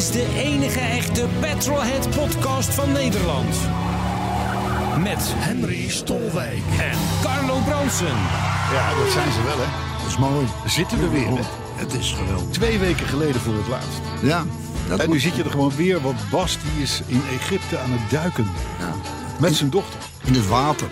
Is de enige echte Petrolhead podcast van Nederland. Met Henry Stolwijk. en Carlo Bronsen. Ja, dat zijn ze wel, hè. Dat is mooi. We zitten er weer, hè. Het is geweldig. Twee weken geleden voor het laatst. Ja. Dat En nu moet- zit je er gewoon weer, want Bas die is in Egypte aan het duiken. ja. Met zijn dochter. In het water.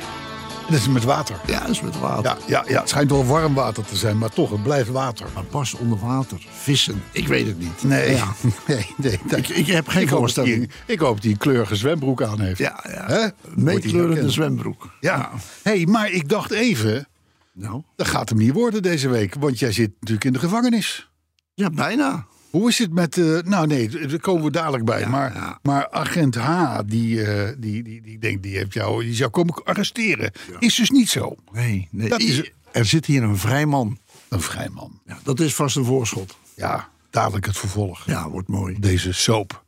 Dat is met water. Ja, dat is met water. Ja, ja, ja, het schijnt wel warm water te zijn, maar toch, het blijft water. Maar pas onder water. Vissen. Ik weet het niet. Nee, Ja. nee, nee. dat- Ik, ik heb geen ik, hoop dat voorstelling. ik hoop dat hij een kleurige zwembroek aan heeft. Ja, ja. Meekleurende zwembroek. Ja. hey, maar ik dacht even, Nou, dat gaat hem niet worden deze week. Want jij zit natuurlijk in de gevangenis. ja, bijna. Hoe is het met. eh, nou, nee, daar komen we dadelijk bij. Ja, maar, ja. maar agent H, die, eh, die, die, die denkt, die heeft jou, die zou komen arresteren. Is dus niet zo. Nee, nee. Dat is- Er zit hier een vrij man. Een vrijman. Ja, dat is vast een voorschot. Ja, dadelijk het vervolg. Ja, wordt mooi. Deze soap.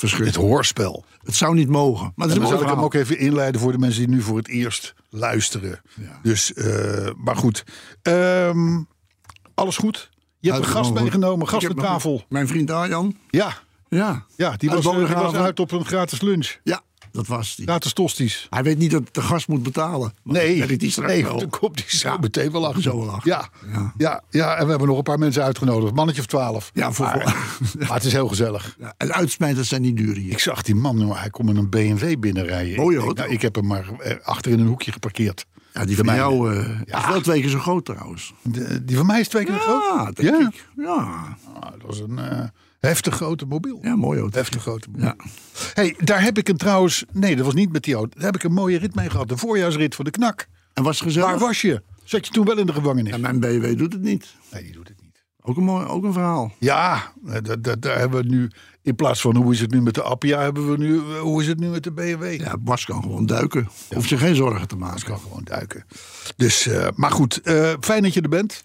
Het hoorspel. Het zou niet mogen. Maar dan zal ik hem ook even inleiden voor de mensen die nu voor het eerst luisteren. Ja. Dus, eh, maar goed. Ehm, alles goed? Je hebt een gast meegenomen, gast aan tafel. Mijn vriend Arjan. Ja, Ja. ja die, was, eh, die was uit op een gratis lunch. Ja, dat was die. Gratis tosties. Hij weet niet dat de gast moet betalen. Nee, dat straks nee dan komt hij zo Ja. meteen wel achter. Zo wel achter. Ja, ja. Ja. Ja, en we hebben nog een paar mensen uitgenodigd. Mannetje of twaalf. Ja, voor, Maar, maar het is heel gezellig. Ja, en uitsmijters zijn niet duur hier. Ik zag die man, hij komt met een BMW binnenrijden. Ik, denk, auto. nou, ik heb hem maar eh, achter in een hoekje geparkeerd. Ja, die van mijne. jou eh, Ja. is wel twee keer zo groot trouwens. De- die van mij is twee keer groot. Ja, denk Ja? ik. Ja. Ah, dat was een eh, heftig grote mobiel. ja, mooi auto. Heftig grote mobiel. Ja. Hey, daar heb ik een trouwens... Nee, dat was niet met die auto. Daar heb ik een mooie rit mee gehad. De voorjaarsrit voor de knak. En was gezellig? Waar was je? Zat je toen wel in de gevangenis? En mijn BMW doet het niet. Nee, die doet het niet. Ook een, mooi, ook een verhaal. Ja, eh, dat, dat, daar hebben we nu... In plaats van hoe is het nu met de Appia... hebben we nu... eh, Hoe is het nu met de BMW? Ja, Bas kan gewoon duiken. Hoeft zich geen zorgen te maken. kan gewoon duiken. Dus, eh, maar goed, fijn dat je er bent.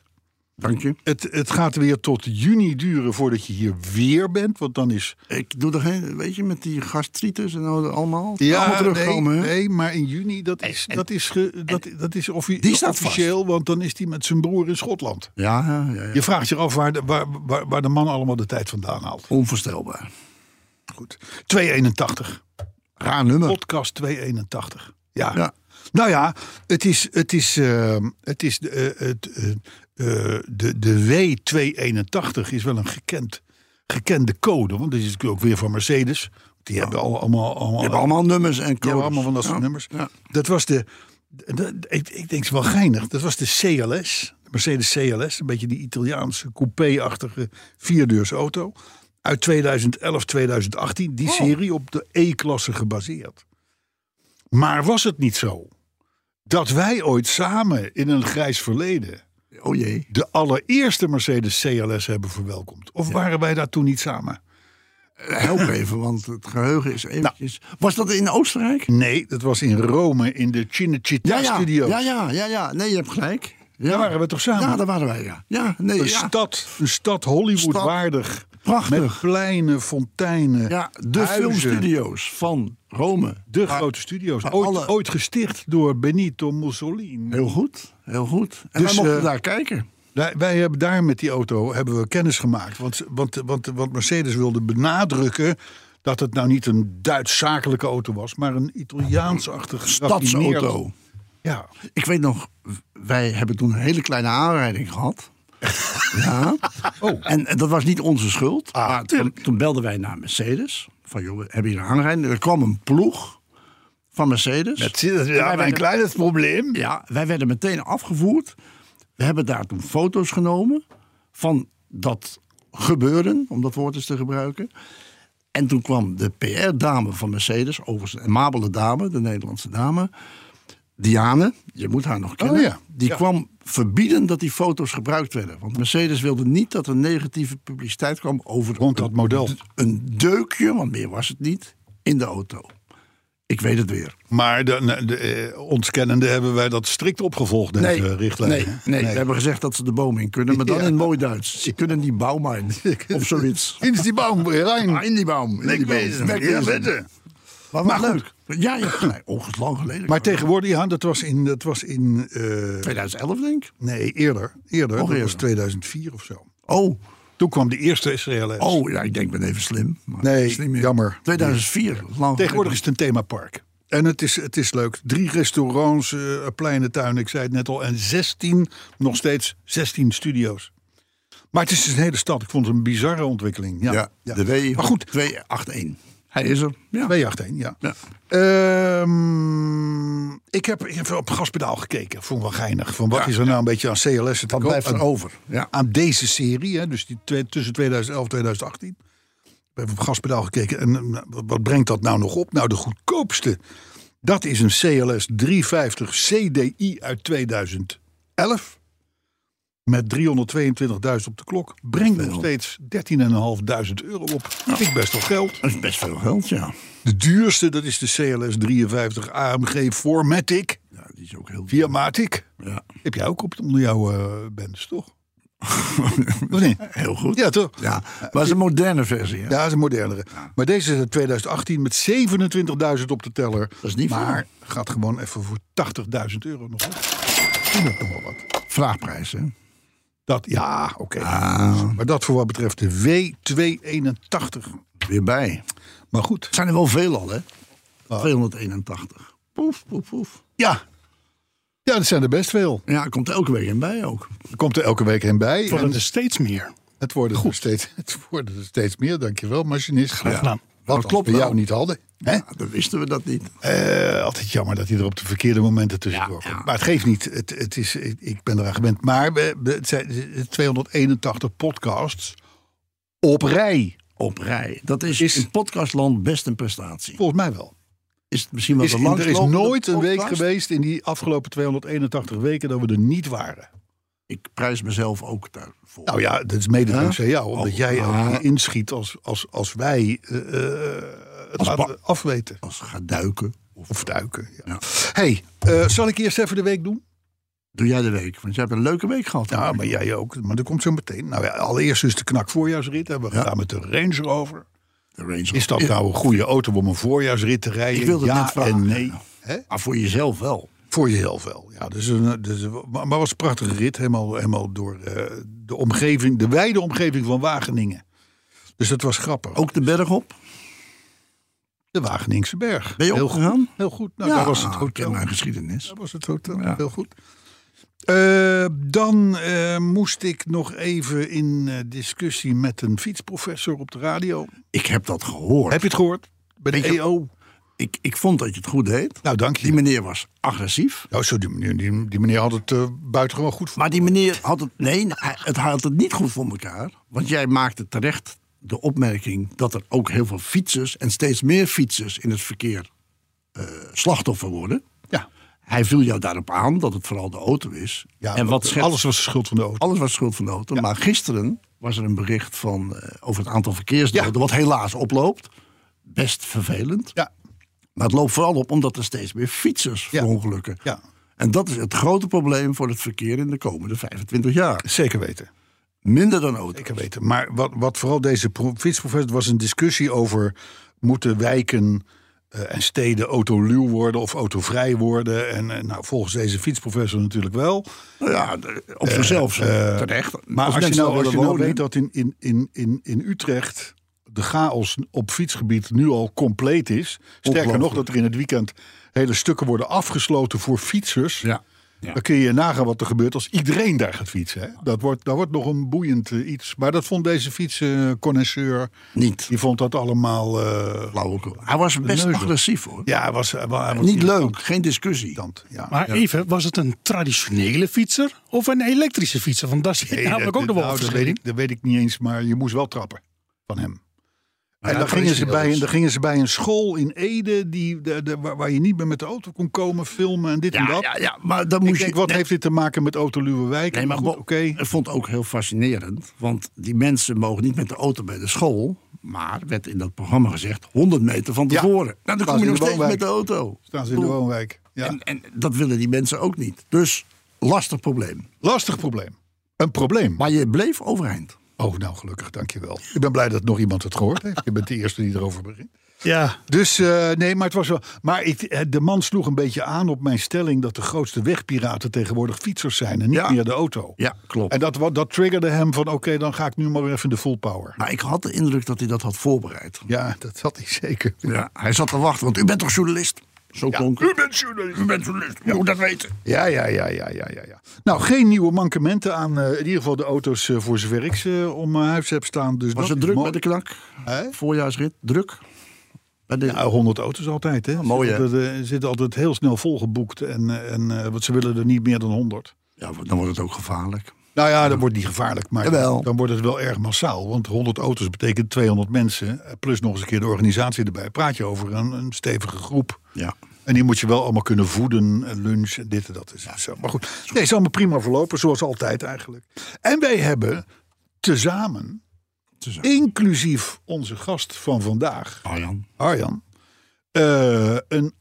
Dank je. Het, het gaat weer tot juni duren voordat je hier weer bent. Want dan is... Ik doe er geen, weet je, met die gastritis en al- allemaal. allemaal nee, terugkomen. hè? nee, maar in juni, dat is, dat is, ge- dat, dat is offi- die staat officieel. Want dan is hij met zijn broer in Schotland. Ja, ja, ja, ja. Je vraagt je af waar de, waar, waar, waar de man allemaal de tijd vandaan haalt. Onvoorstelbaar. Goed. 281. Raar nummer. Podcast 281. Ja. Ja. Nou ja, het is, het is, eh, het is de, eh, het, eh, de, de W281 is wel een gekend, gekende code. Want dat is natuurlijk ook weer van Mercedes. Die hebben al, allemaal, allemaal, hebt allemaal nummers en die codes. hebben allemaal van dat soort Ja, nummers. Ja. Dat was de, ik, ik denk het wel geinig. Dat was de CLS, de Mercedes CLS. Een beetje die Italiaanse coupé-achtige vierdeurs auto. Uit 2011, 2018. Die serie op de E-klasse gebaseerd. Maar was het niet zo dat wij ooit samen in een grijs verleden Oh jee. de allereerste Mercedes CLS hebben verwelkomd? Of waren wij daar toen niet samen? Help even, want het geheugen is eventjes... Was dat in Oostenrijk? Nee, dat was in Rome in de Cinecittà ja, ja, ja, ja, ja. Nee, je hebt gelijk. Ja. Daar waren we toch samen? Ja, daar waren wij, ja. Ja, nee, Een ja. stad, een stad Hollywood Stad. waardig. Prachtig. Met pleinen, fonteinen. Ja, de filmstudio's van Rome. De grote studio's. Ooit, alle- ooit gesticht door Benito Mussolini. Heel goed, heel goed. En Dus, wij mochten eh, daar kijken. Wij, wij hebben daar met die auto hebben we kennis gemaakt. Want, want, want, want Mercedes wilde benadrukken dat het nou niet een Duits zakelijke auto was, maar een Italiaans-achtige Stadsauto. Ja. Ik weet nog, wij hebben toen een hele kleine aanrijding gehad. Ja. Oh. En, en dat was niet onze schuld. Ah, maar toen, toen belden wij naar Mercedes. Van joh, hebben hier een aanrijding. Er kwam een ploeg van Mercedes. Dat is Wij ja, mijn werden- kleine probleem. Ja, wij werden meteen afgevoerd. We hebben daar toen foto's genomen van dat gebeuren, om dat woord eens te gebruiken. En toen kwam de PR-dame van Mercedes, overigens een amabele dame, de Nederlandse dame. Diane, je moet haar nog kennen. Oh ja, Die ja. kwam verbieden dat die foto's gebruikt werden. Want Mercedes wilde niet dat er negatieve publiciteit kwam over Rond dat model. een deukje, want meer was het niet, in de auto. Ik weet het weer. Maar de, de, eh, ons kennende hebben wij dat strikt opgevolgd, deze richtlijn. nee, nee, we hebben gezegd dat ze de boom in kunnen, maar dan Ja. in mooi Duits. Ze kunnen die boom in, of zoiets. In die boom, rein. Ah, in die boom. in die boom. Maar leuk. Ja, je hebt gelijk. Oh, het is lang geleden. Maar tegenwoordig, ja, dat was in, dat was in eh, 2011 denk ik. nee, eerder. Eerder, Nog dat was eerder. 2004 of zo. Oh, Toen kwam de eerste CLS. oh ja, ik denk ben even slim. Maar Nee, jammer. 2004, lang Tegenwoordig is het een themapark. En het is, het is leuk. Drie restaurants, eh pleinen, tuinen, ik zei het net al. En 16, nog steeds 16 studio's. Maar het is dus een hele stad. Ik vond het een bizarre ontwikkeling. Ja, Ja, ja. de W Maar goed. 281. Hij is er. Ja. 281, ja. Ja. Ehm, ik, heb, ik heb even op gaspedaal gekeken. Vond wel geinig. Van wat Ja, is er nou een beetje aan CLS? Het Wat blijft er over? Ja. aan deze serie, hè, dus die twee, tussen 2011 en 2018. Ik heb even op gaspedaal gekeken. En eh, wat- wat brengt dat nou nog op? Nou, de goedkoopste. Dat is een CLS 350 CDI uit 2011. Met 322.000 op de klok. Brengt nog steeds 13.500 euro op. Vind ik best wel geld. Dat is best veel geld, ja. De duurste, dat is de CLS 53 AMG Formatic. Ja, die is ook heel Via Matic. Ja. Heb jij ook op onder jouw eh bands, toch? of niet? Heel goed. Ja, toch? Ja, maar het is een moderne versie. Hè? Ja, dat is een modernere. Maar deze is uit 2018 met 27.000 op de teller. Dat is niet Maar gaat gewoon even voor 80.000 euro nog op. Vind dat nog wel wat. Vraagprijs, hè? Dat, ja, oké. Ah, Maar dat voor wat betreft de W281. weer bij. Maar goed. Het zijn er wel veel al, hè? 281. Poef, poef, poef. Ja. Ja, dat zijn er best veel. Ja, er komt elke week in bij ook. Er komt er elke week een bij. Het worden En er steeds meer. het worden, er steeds, het worden er steeds meer, dankjewel, machinist. Graag gedaan. Wat Dat klopt we jou niet hadden. Hè? Ja, dan wisten we dat niet. Eh, altijd jammer dat hij er op de verkeerde momenten tussendoor Ja. Maar het geeft niet. Het, het is, ik, ik ben eraan gewend. Maar we, het zijn 281 podcasts op rij. Op rij. Dat is, Is- in podcastland best een prestatie. Volgens mij wel. Is het misschien wel Is, de er is nooit een week geweest in die afgelopen 281 weken dat we er niet waren. Ik prijs mezelf ook daarvoor. Nou ja, dat is mede dankzij jou. Omdat Oh, jij ah. ook inschiet als, als, als wij eh, eh, het Als afweten. Als ze gaat duiken. Of, Of duiken. Ja. Ja. hey, eh, zal ik eerst even de week doen? doe jij de week? Want jij hebt een leuke week gehad. Ja, maar jij ook. Maar dat komt zo meteen. Nou ja, allereerst is de knak voorjaarsrit. Hebben we Ja. gedaan met de Range Rover. De Range Is dat Rover. nou een goede auto om een voorjaarsrit te rijden? Ik wilde ja net vragen. en nee. Maar voor jezelf wel. Voor je heel veel. Ja, dus een, dus een, maar was een prachtige rit. Helemaal, helemaal door eh, de omgeving, de wijde omgeving van Wageningen. Dus dat was grappig. Ook de berg op. de Wageningse Berg. Ben je heel opgegaan? goed. Heel goed. Nou, daar was het ik hotel. mijn geschiedenis. Dat was het hotel. Ja. Heel goed. Eh, dan eh, moest ik nog even in eh, discussie met een fietsprofessor op de radio. Ik heb dat gehoord. Heb je het gehoord? Bij de EO. Ik, ik vond dat je het goed deed. Nou, dank Die je. meneer was agressief. Nou, zo, die, meneer, die, die meneer had het eh, buitengewoon goed voor. Maar die meneer had het. Nee, het had het niet goed voor elkaar. Want jij maakte terecht de opmerking dat er ook heel veel fietsers en steeds meer fietsers in het verkeer eh, slachtoffer worden. Ja. Hij viel jou daarop aan dat het vooral de auto is. ja en wat alles was de schuld van de auto. alles was schuld van de auto. Maar gisteren was er een bericht van, eh, over het aantal verkeersdoden, Ja. wat helaas oploopt. Best vervelend. Ja, Maar het loopt vooral op omdat er steeds meer fietsers Ja. verongelukken. ja, En dat is het grote probleem voor het verkeer in de komende 25 jaar. zeker weten. Minder dan auto's. Zeker weten. Maar wat, wat vooral deze pro- fietsprofessor was een discussie over moeten wijken eh, en steden autoluw worden of autovrij worden. En eh, nou, volgens deze fietsprofessor natuurlijk wel. Nou ja, op zichzelf eh, terecht. Maar als, je nou, als je nou wonen- weet dat in, in, in, in, in Utrecht de chaos op fietsgebied nu al compleet is. Sterker nog, dat er in het weekend hele stukken worden afgesloten voor fietsers. Ja. Ja. Dan kun je nagaan wat er gebeurt als iedereen daar gaat fietsen. Hè? Dat, wordt, dat wordt nog een boeiend eh, iets. Maar dat vond deze fietsconnoisseur. Niet. die vond dat allemaal. eh, Flauwekul. Hij was best neuzen. agressief hoor. ja, hij was, hij was, hij was Niet irritant. leuk, geen discussie. Ja. Maar even, was het een traditionele fietser of een elektrische fietser? Want daar zit Nee, namelijk dat- ook nog wel nou, weet ik, dat weet ik niet eens, maar je moest wel trappen van hem. En dan gingen, ze bij, dan gingen ze bij een school in Ede die, de, de, waar, je niet meer met de auto kon komen filmen en dit en Ja, dat. ja, ja, maar dan Ik moest denk, je... wat nee, heeft dit te maken met Autoluwewijk? Nee, maar oké. Ik vond het ook heel fascinerend. Want die mensen mogen niet met de auto bij de school. Maar werd in dat programma gezegd 100 meter van Ja. tevoren. Nou, dan kom je nog steeds woonwijk. met de auto. Staan ze in de woonwijk. Ja. En, en dat willen die mensen ook niet. Dus lastig probleem. Lastig probleem. Een probleem. Maar je bleef overeind. Oh, nou gelukkig, dankjewel. Ik ben blij dat nog iemand het gehoord heeft. Je bent de eerste die erover begint. Ja, Dus eh, nee, maar het was wel. Maar ik, eh, de man sloeg een beetje aan op mijn stelling dat de grootste wegpiraten tegenwoordig fietsers zijn en niet Ja. meer de auto. Ja, klopt. En dat, wat- dat triggerde hem van oké, dan ga ik nu maar even de full power. Maar ik had de indruk dat hij dat had voorbereid. Ja, dat had hij zeker. Ja, hij zat te wachten, want u bent toch journalist? Zo klonk het. U bent journalist. U bent journalist, u moet dat weten. Ja, ja, ja, ja, ja, ja, ja. Nou, geen nieuwe mankementen aan eh, in ieder geval de auto's eh, voor zover ik ze om mijn huis heb staan. Dus Was dat het is druk mooi. bij de knak? Hè? Voorjaarsrit, druk? Ja, 100 auto's altijd. Hè. mooi, Ze hè? zitten, eh, zitten altijd heel snel volgeboekt. En, eh, en, eh, want ze willen er niet meer dan 100. ja, dan wordt het ook gevaarlijk. Nou ja, dat wordt niet gevaarlijk. Maar Jawel. dan wordt het wel erg massaal. Want 100 auto's betekent 200 mensen. eh, Plus nog eens een keer de organisatie erbij. Praat je over een, een stevige groep. Ja. En die moet je wel allemaal kunnen voeden. eh, Lunch, dit en dat. Is zo. Maar goed, nee, is allemaal prima verlopen. Zoals altijd eigenlijk. En wij hebben tezamen, Tezamen. inclusief onze gast van vandaag, Arjan. Arjan, eh, een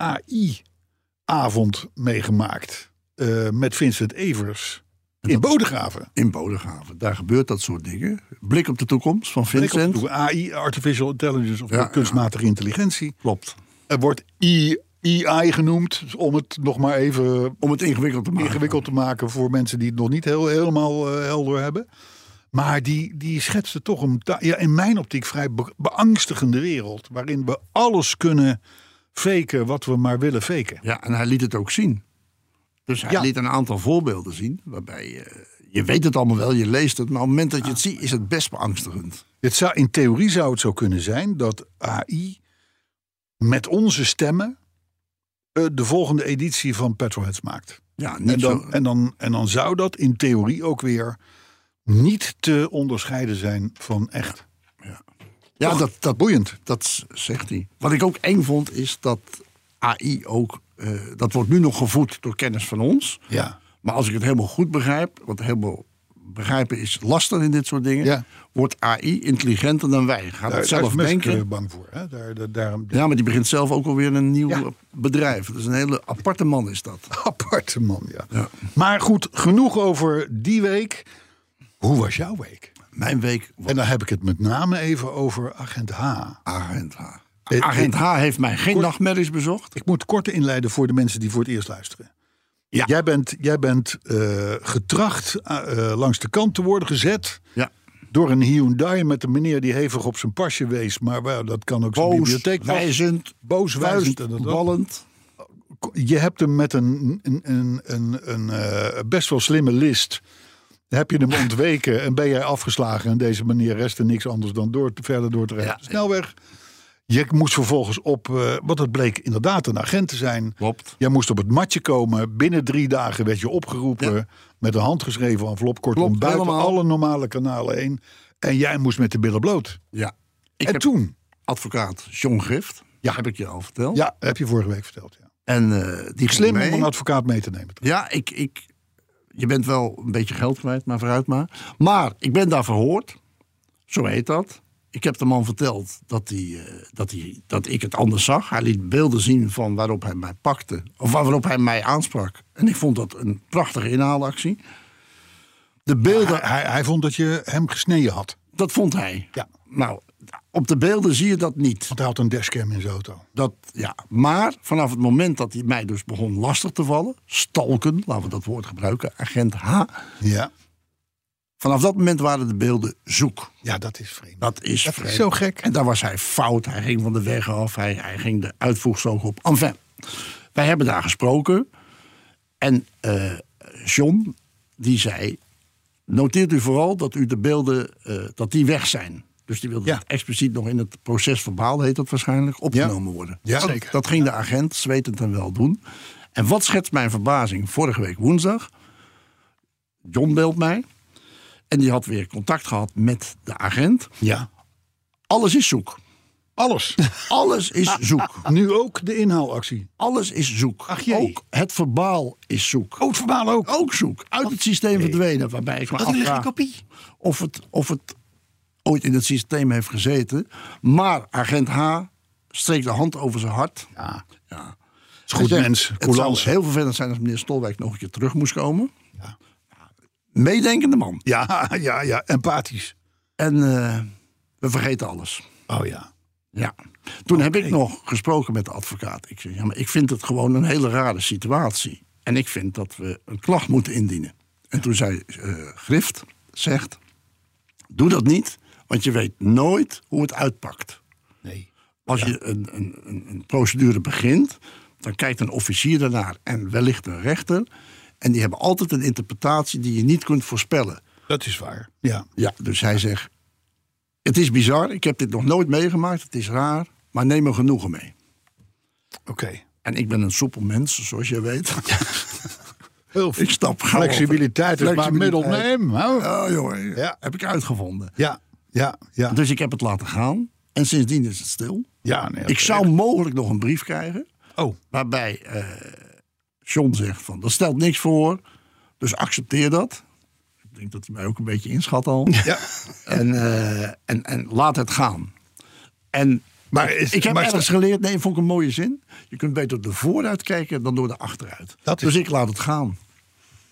AI-avond meegemaakt. eh, met Vincent Evers in Bodegraven. In Bodegraven. Daar gebeurt dat soort dingen. Blik op de toekomst van op Vincent. AI, Artificial Intelligence of Ja, kunstmatige intelligentie. Klopt. Er wordt I- AI genoemd, om het nog maar even Om het ingewikkeld te maken. ingewikkeld te maken voor mensen die het nog niet heel, helemaal eh, helder hebben. Maar die, die schetste toch een, ja, in mijn optiek vrij be- beangstigende wereld. Waarin we alles kunnen faken wat we maar willen faken. Ja, en hij liet het ook zien. Dus hij Ja. liet een aantal voorbeelden zien. Waarbij je, je weet het allemaal wel, je leest het. Maar op het moment dat je het ziet, is het best beangstigend. Het zou, in theorie zou het zo kunnen zijn dat AI met onze stemmen eh, de volgende editie van Petrolheads maakt. Ja, niet En zo. dan, en, dan, en dan zou dat in theorie ook weer niet te onderscheiden zijn van echt. Ja, Toch? dat, dat, Boeiend. dat zegt hij. Wat ik ook eng vond, is dat AI ook... eh, dat wordt nu nog gevoed door kennis van ons. Ja. Maar als ik het helemaal goed begrijp... want helemaal begrijpen is lastig in dit soort dingen... Ja. wordt AI intelligenter dan wij. Gaat Daar, het daar is zelf denken. eh, bang voor. Hè? Daar, daar, daarom, Ja, maar die begint zelf ook alweer een nieuw Ja. bedrijf. Dat is een hele aparte man is dat. aparte man, ja. Ja. Maar goed, genoeg over die week. Hoe was jouw week? Mijn week was En dan heb ik het met name even over Agent H. Agent H. Eh, Agent H heeft mij geen kort- nachtmerries bezocht. Ik moet kort inleiden voor de mensen die voor het eerst luisteren. Ja. Jij bent, jij bent eh, getracht eh, langs de kant te worden gezet Ja. door een Hyundai met een meneer die hevig op zijn pasje wees. Maar dat kan ook zijn bibliotheek. wijzend, boos, wijzend. vuist, en ballend. je hebt hem met een, een, een, een, een best wel slimme list. Heb je hem ontweken en ben jij afgeslagen. En deze meneer restte niks anders dan door, verder door te rijden. Ja. Snelweg. Je moest vervolgens op, eh, wat het bleek inderdaad een agent te zijn. Klopt. Jij moest op het matje komen. Binnen drie dagen werd je opgeroepen. Ja. Met een handgeschreven envelop. Kortom, Klopt, buiten helemaal. alle normale kanalen heen. En jij moest met de billen bloot. Ja. Ik en toen? advocaat John Grift. Ja. Heb ik je al verteld. Ja, heb je vorige week verteld. Ja. En eh, die Slim om een advocaat mee te nemen. Ja, ik, ik, je bent wel een beetje geld kwijt, maar vooruit maar. Maar ik ben daar verhoord. Zo heet dat. Ik heb de man verteld dat, hij, eh, dat, hij, dat ik het anders zag. Hij liet beelden zien van waarop hij mij pakte. Of waarop hij mij aansprak. En ik vond dat een prachtige inhaalactie. De beelden, Hij, hij, hij vond dat je hem gesneden had. dat vond hij. Ja. Nou, op de beelden zie je dat niet. Want hij had een dashcam in zijn auto. Dat, ja. Maar vanaf het moment dat hij mij dus begon lastig te vallen, stalken, laten we dat woord gebruiken, agent H. Ja. Vanaf dat moment waren de beelden zoek. Ja, dat is vreemd. Dat is, Dat is zo gek. En daar was hij fout. Hij ging van de weg af. Hij, hij ging de uitvoegstrook op. Enfin, wij hebben daar gesproken. En eh, John, die zei... Noteert u vooral dat u de beelden, eh, dat die weg zijn. Dus die wilde Ja. expliciet nog in het proces verbaal, heet dat waarschijnlijk, opgenomen worden. Ja, dat, zeker. dat ging de agent zwetend en wel doen. En wat schetst mijn verbazing vorige week woensdag? John belt mij. En die had weer contact gehad met de agent. Ja. Alles is zoek. Alles. Alles is zoek. nu ook de inhaalactie. Alles is zoek. Ach, jee. ook het verbaal is zoek. Oh, het verbaal ook. Ook zoek. Uit het systeem verdwenen. Waarbij ik me afvraag kopie? of het, of het ooit in het systeem heeft gezeten. Maar agent H streekt de hand over zijn hart. Ja. Ja. Is goed mens. Het zou heel vervelend zijn als meneer Stolwijk nog een keer terug moest komen. Meedenkende man. Ja, ja, ja. Empathisch. En eh, we vergeten alles. Oh ja. Ja. Toen heb ik nog gesproken met de advocaat. Ik zei, ja, maar ik vind het gewoon een hele rare situatie. En ik vind dat we een klacht moeten indienen. En toen zei eh, Grift, zegt, doe dat niet, want je weet nooit hoe het uitpakt. Nee. Als je een, een, een, een procedure begint, dan kijkt een officier ernaar en wellicht een rechter. En die hebben altijd een interpretatie die je niet kunt voorspellen. Dat is waar. Ja. Ja, dus hij zegt: Het is bizar, ik heb dit nog nooit meegemaakt, het is raar, maar neem er genoegen mee. Oké. En ik ben een soepel mens, zoals je weet. Heel ik stap gauw Flexibiliteit is maar Flexibiliteit. middelneem. hè? Oh, jongen, Ja. heb ik uitgevonden. Ja. Ja. Ja. Dus ik heb het laten gaan. En sindsdien is het stil. ja nee, Ik zou mogelijk nog een brief krijgen. Oh. Waarbij eh John zegt van, dat stelt niks voor. Dus accepteer dat. Ik denk dat hij mij ook een beetje inschat al. Ja. En, eh, en, en laat het gaan. En Maar is- ik heb maar ergens geleerd, nee, vond ik een mooie zin. Je kunt beter de vooruit kijken dan door de achteruit. Dat is- Dus ik laat het gaan.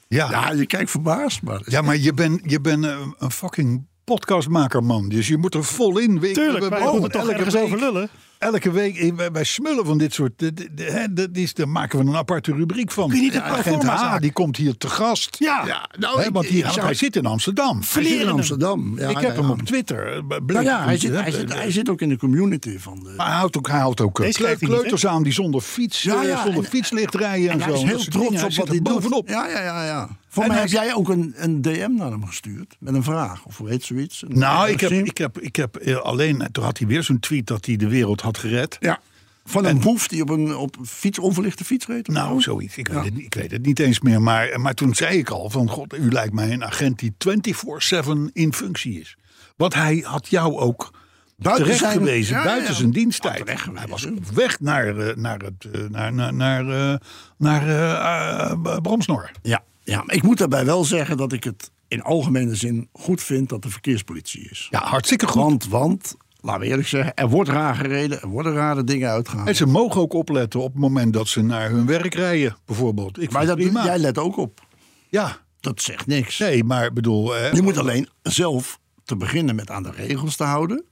Ja. Ja, je kijkt verbaasd, maar... Ja, maar je bent je bent eh, een fucking podcastmaker, man. Dus je moet er vol in. We- Tuurlijk, we- wij we- moeten toch elke ergens week- over lullen. Elke week, wij, smullen van dit soort. de- de- de- hè, dat is, daar maken we een aparte rubriek van. Kun je niet een Agent H, die komt hier te gast. Ja. Ja, nou, Hè, ik- want ik hier, zou- hij zit in Amsterdam. In Amsterdam. Ja, ik heb hem ja. op Twitter. Nou ja, hij zit, hij, de- zit, de- hij zit ook in de community van de... Maar hij houdt ook, hij houdt ook eh, niet, kleuters aan die zonder fiets, Ja, eh, ja, zonder en- fietslicht rijden en, En zo. hij is heel trots op wat hij doet. bovenop. Ja, ja, ja. ja. Voor En mij heb jij ook een, een DM naar hem gestuurd. Met een vraag. Of hoe heet zoiets? Nou, ik heb, ik heb, ik heb eh, alleen. Toen had hij weer zo'n tweet dat hij de wereld had gered. Ja. Van een boef die op een, op fiets, onverlichte fiets reed. Nou, zo? zoiets. Ik weet, het, niet- ik weet het niet eens meer. Maar, maar toen zei ik al: van god, u lijkt mij een agent die 24-7 in functie is. Want hij had jou ook Buiten terecht zijn- gewezen, ja, ja, buiten ja. zijn diensttijd. Terecht hij was op weg naar, eh, naar, het, eh, naar, naar, naar, eh, naar eh, Bromsnor. Ja, ja, maar ik moet daarbij wel zeggen dat ik het in algemene zin goed vind dat de verkeerspolitie is. Ja, hartstikke goed. Want, want, laten we eerlijk zeggen, er wordt raar gereden, er worden rare dingen uitgehaald. En ze mogen ook opletten op het moment dat ze naar hun werk rijden, bijvoorbeeld. Ik Maar dat, prima. jij let ook op. Ja, Dat zegt niks. nee, maar bedoel... eh, Je moet alleen zelf te beginnen met aan de regels te houden.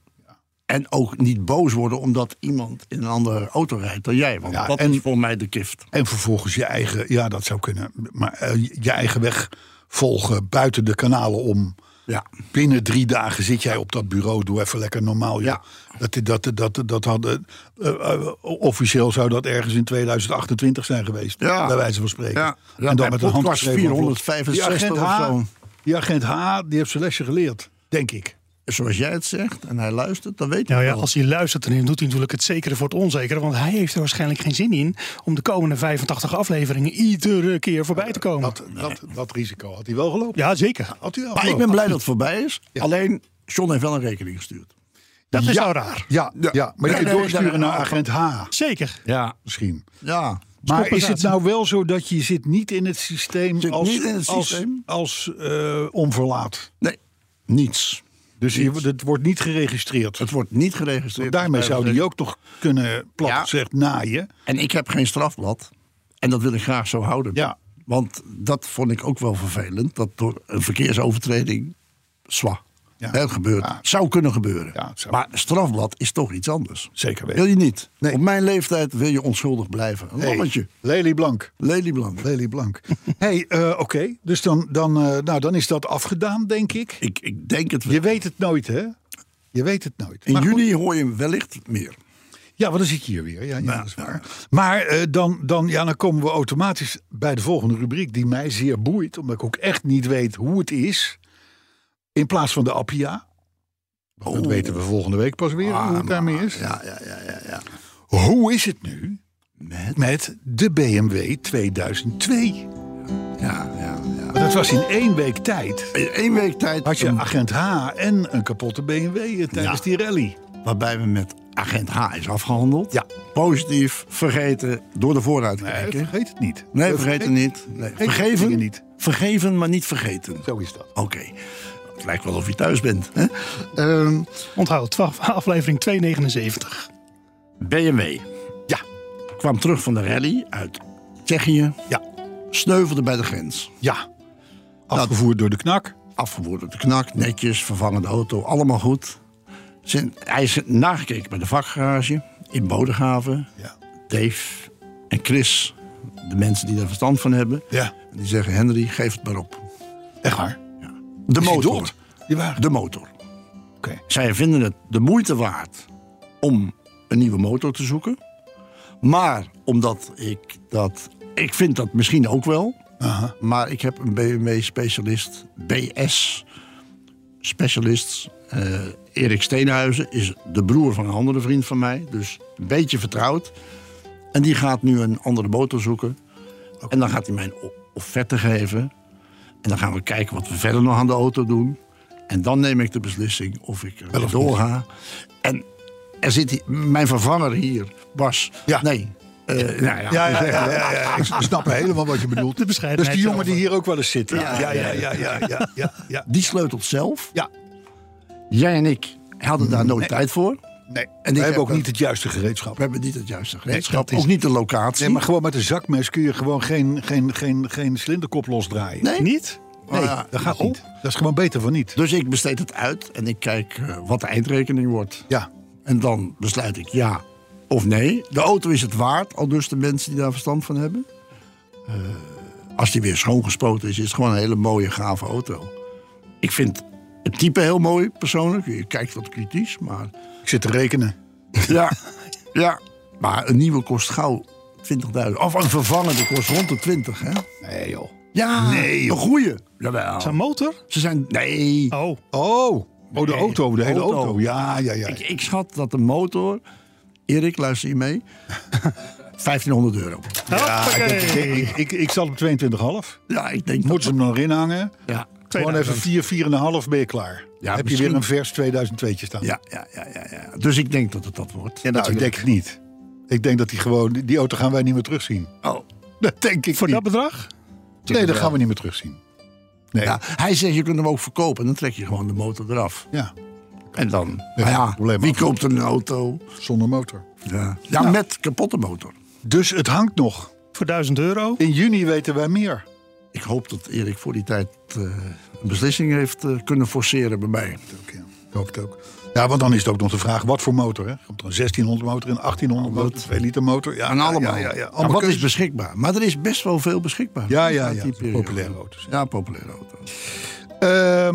En ook niet boos worden omdat iemand in een andere auto rijdt dan jij. Want Ja, dat en- is voor mij de gift. En vervolgens je eigen, ja, dat zou kunnen. Maar eh, je eigen weg volgen buiten de kanalen om. Ja. Binnen drie dagen zit jij op dat bureau. Doe even lekker normaal. Ja. Dat, dat, dat, dat hadden. eh, eh, officieel zou dat ergens in 2028 zijn geweest. Ja. Bij wijze van spreken. Ja. Ja, en dan met een handgeschreven 465 Die agent, H, die agent H, die heeft zijn lesje geleerd. Denk ik. Zoals jij het zegt en hij luistert, dan weet hij Nou ja, wel. als hij luistert, dan doet hij natuurlijk het zekere voor het onzekere. Want hij heeft er waarschijnlijk geen zin in om de komende 85 afleveringen iedere keer voorbij te komen. Dat, dat, dat risico had hij wel gelopen. Ja, zeker. Had hij wel Maar ik ben blij dat het voorbij is. Alleen, John heeft wel een rekening gestuurd. Dat is ja, wel raar. Ja, ja. Ja. maar je kunt nee, doorsturen nee, naar agent H. Zeker. Ja. Misschien. Ja. Maar is het nou wel zo dat je zit niet in het systeem Zit als, niet in het als, systeem? als eh, onverlaat? Nee, niets. Dus het wordt niet geregistreerd. Het wordt niet geregistreerd. Daarmee zou die ook toch kunnen, plat Ja. gezegd, naaien. En ik heb geen strafblad. En dat wil ik graag zo houden. Ja. Want dat vond ik ook wel vervelend. Dat door een verkeersovertreding. Zwa. Ja. Gebeurt. Ja. Zou kunnen gebeuren. Ja, het zou- Maar strafblad is toch iets anders. Zeker Wil weten. je niet? Nee. Op mijn leeftijd wil je onschuldig blijven. Een lammetje. Lely Blank. Lelyblank. Lely Blank. hey, eh, oké. Dus dan, dan, eh, nou, dan is dat afgedaan, denk ik. Ik, ik denk het wel. Je weet het nooit, hè? Je weet het nooit. In Maar goed. juni hoor je wellicht meer. Ja, want dan zit je hier weer. Ja, ja, Ja, dat is waar. Maar eh, dan, dan, ja, dan komen we automatisch bij de volgende rubriek, die mij zeer boeit, omdat ik ook echt niet weet hoe het is. In plaats van de Appia. Dat weten we volgende week pas weer hoe het daarmee is. Ja, ja, ja, ja. ja. Hoe is het nu Met? met de BMW 2002? Ja, ja, ja. Dat was in één week tijd. In één week tijd. Had je een- agent H en een kapotte BMW tijdens Ja. die rally. Waarbij we met agent H is afgehandeld. Ja. Positief, vergeten, door de vooruit Nee, kijken. vergeet het niet. Nee, vergeet het niet. Nee. Vergeven, niet. vergeven, maar niet vergeten. Zo is dat. Oké. Het lijkt wel of je thuis bent. Hè? Ehm, Onthoud, 12, aflevering 279. BMW. Ja. Kwam terug van de rally uit Tsjechië. Ja. Sneuvelde bij de grens. Ja. Afgevoerd door de knak. Afgevoerd op de knak, netjes, vervangende auto, allemaal goed. Zijn, hij is nagekeken bij de vakgarage in Bodegraven. Ja. Dave en Chris, de mensen die er verstand van hebben. Ja. Die zeggen, Henry, geef het maar op. Echt waar? De Is motor. Die. De motor. Oké. Zij vinden het de moeite waard om een nieuwe motor te zoeken. Maar omdat ik dat... Ik vind dat misschien ook wel. Aha. Maar ik heb een BMW-specialist, BS-specialist. eh, Erik Steenhuizen is de broer van een andere vriend van mij. Dus een beetje vertrouwd. En die gaat nu een andere motor zoeken. En dan gaat hij mij een o- offerte geven. En dan gaan we kijken wat we verder nog aan de auto doen. En dan neem ik de beslissing of ik er of doorga. En er zit hier, mijn vervanger hier, Bas. Ja. Nee. eh, nou ja, Ja, ja, ja, ja, ja, ik snap helemaal wat je bedoelt. De bescheidenheid is die jongen die hier ook wel eens zit. hè? Ja, Ja, ja, ja, ja, ja, ja, ja. Die sleutelt zelf. Ja. Jij en ik hadden daar nooit tijd voor. Nee, en we hebben heb ook dat- niet het juiste gereedschap. We hebben niet het juiste gereedschap. dat is- Ook niet de locatie. Nee, maar gewoon met een zakmes kun je gewoon geen, geen, geen, geen cilinderkop losdraaien. Nee? Niet? Nee, Ah, ja. dat gaat niet. Dat is gewoon beter van niet. Dus ik besteed het uit en ik kijk eh, wat de eindrekening wordt. Ja, En dan besluit ik ja of nee. De auto is het waard, al dus de mensen die daar verstand van hebben. Eh, als die weer schoongespoten is, is het gewoon een hele mooie, gave auto. Ik vind het type heel mooi, persoonlijk. Je kijkt wat kritisch, maar... ik zit te rekenen. Ja, ja. Maar een nieuwe kost gauw 20.000. Of een vervangende kost rond de 20, hè? Nee joh. Ja, Nee, een goeie. Jawel. Zijn motor? Ze zijn... Nee. Oh, Oh, oh de Nee, auto, de hele auto. auto. Ja, ja, ja. Ik, ik schat dat de motor... Erik, luister je mee? 1500 euro. Ja, ik, ik, ik, ik zat op 22,5. Ja, ik denk Moeten ze hem nog erin hangen? Ja, Gewoon even 4, 4,5 ben je klaar. Ja, Heb je weer een vers 2002 staan. ja, ja, ja, ja, ja. Dus ik denk dat het dat wordt. Ja, nou, ik denk het niet. Ik denk dat die gewoon, die, auto gaan wij niet meer terugzien. Oh. Dat denk ik voor niet. dat bedrag? nee, dat gaan we niet meer terugzien. Nee. Ja, Ja. hij zegt, je kunt hem ook verkopen. En dan trek je gewoon de motor eraf. ja, En dan, geen nou ja, wie koopt een auto? zonder motor. Ja, ja met kapotte motor. Dus het hangt nog. Voor 1000 euro? In juni weten wij meer. Ik hoop dat Erik voor die tijd eh, een beslissing heeft eh, kunnen forceren bij mij. Ook, ja. Ik hoop het ook. Ja, want dan is het ook nog de vraag, wat voor motor? Hè? Komt er een 1600 motor, een 1800 motor, een 2 liter motor? Ja, En allemaal. Ja, ja, ja. Allemaal wat is beschikbaar? Maar er is best wel veel beschikbaar. Ja, ja, ja. Populaire auto's. Ja, populaire auto's.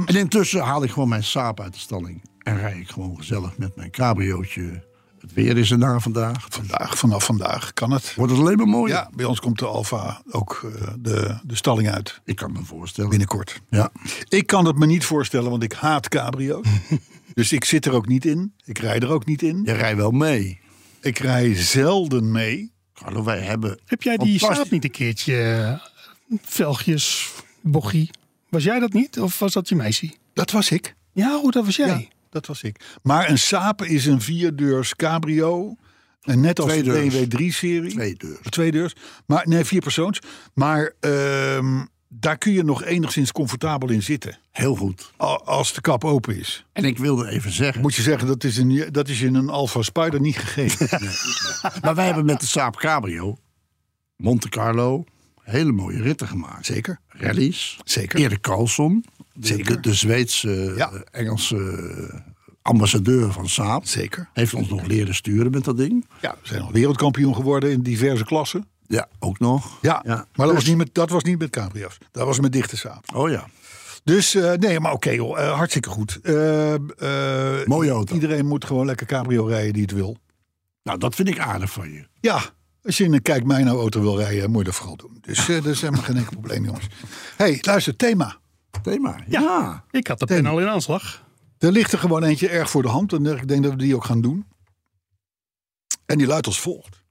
En intussen haal ik gewoon mijn saap uit de stalling. En rij ik gewoon gezellig met mijn cabriootje. Het weer is er na vandaag. vandaag, vanaf vandaag kan het. Wordt het alleen maar mooier. Ja, bij ons komt de Alfa ook eh, de, de stalling uit. Ik kan me voorstellen. Binnenkort. Ja. Ik kan het me niet voorstellen, want ik haat cabrio's. dus ik zit er ook niet in. Ik rij er ook niet in. Je rijdt wel mee. Ik rij zelden mee. Carlo, wij hebben... Heb jij die saap niet een keertje? eh, Velgjes, bochie. Was jij dat niet? Of was dat je meisje? Dat was ik. Ja, hoe dat was jij? Ja, dat was ik. Maar een Saab is een vierdeurs cabrio. En net als de. BMW 3-serie. Twee deurs. Twee deurs. Maar nee, vier persoons. Maar ehm, daar kun je nog enigszins comfortabel in zitten. Heel goed. Als de kap open is. En ik wilde even zeggen... Moet je zeggen, dat is, een, dat is in een Alfa Spider niet gegeven. Maar wij hebben met de Saab Cabrio... Monte Carlo... Hele mooie ritten gemaakt. Zeker. Rallies. Zeker. Erik Carlson. De, Zeker. de, de Zweedse, Ja. eh, Engelse ambassadeur van Saab. Zeker. Heeft ons nog leren sturen met dat ding. Ja, we zijn al wereldkampioen geworden in diverse klassen. Ja, ook nog. Ja, Ja. maar dat, Dus- was niet met, dat was niet met cabrio's. Dat was met dichte Saab. Oh ja. Dus eh, nee, maar oké joh, eh, hartstikke goed. Eh, eh, Mooie auto. Iedereen moet gewoon lekker cabrio rijden die het wil. Nou, dat vind ik aardig van je. Ja, als je in een kijk mijn auto wil rijden, moet je dat vooral doen. Dus eh, dat is helemaal geen enkel probleem jongens. hey, luister, thema. Thema. Ja. Ik had de pen al in aanslag. Er ligt er gewoon eentje erg voor de hand en ik denk dat we die ook gaan doen. En die luidt als volgt.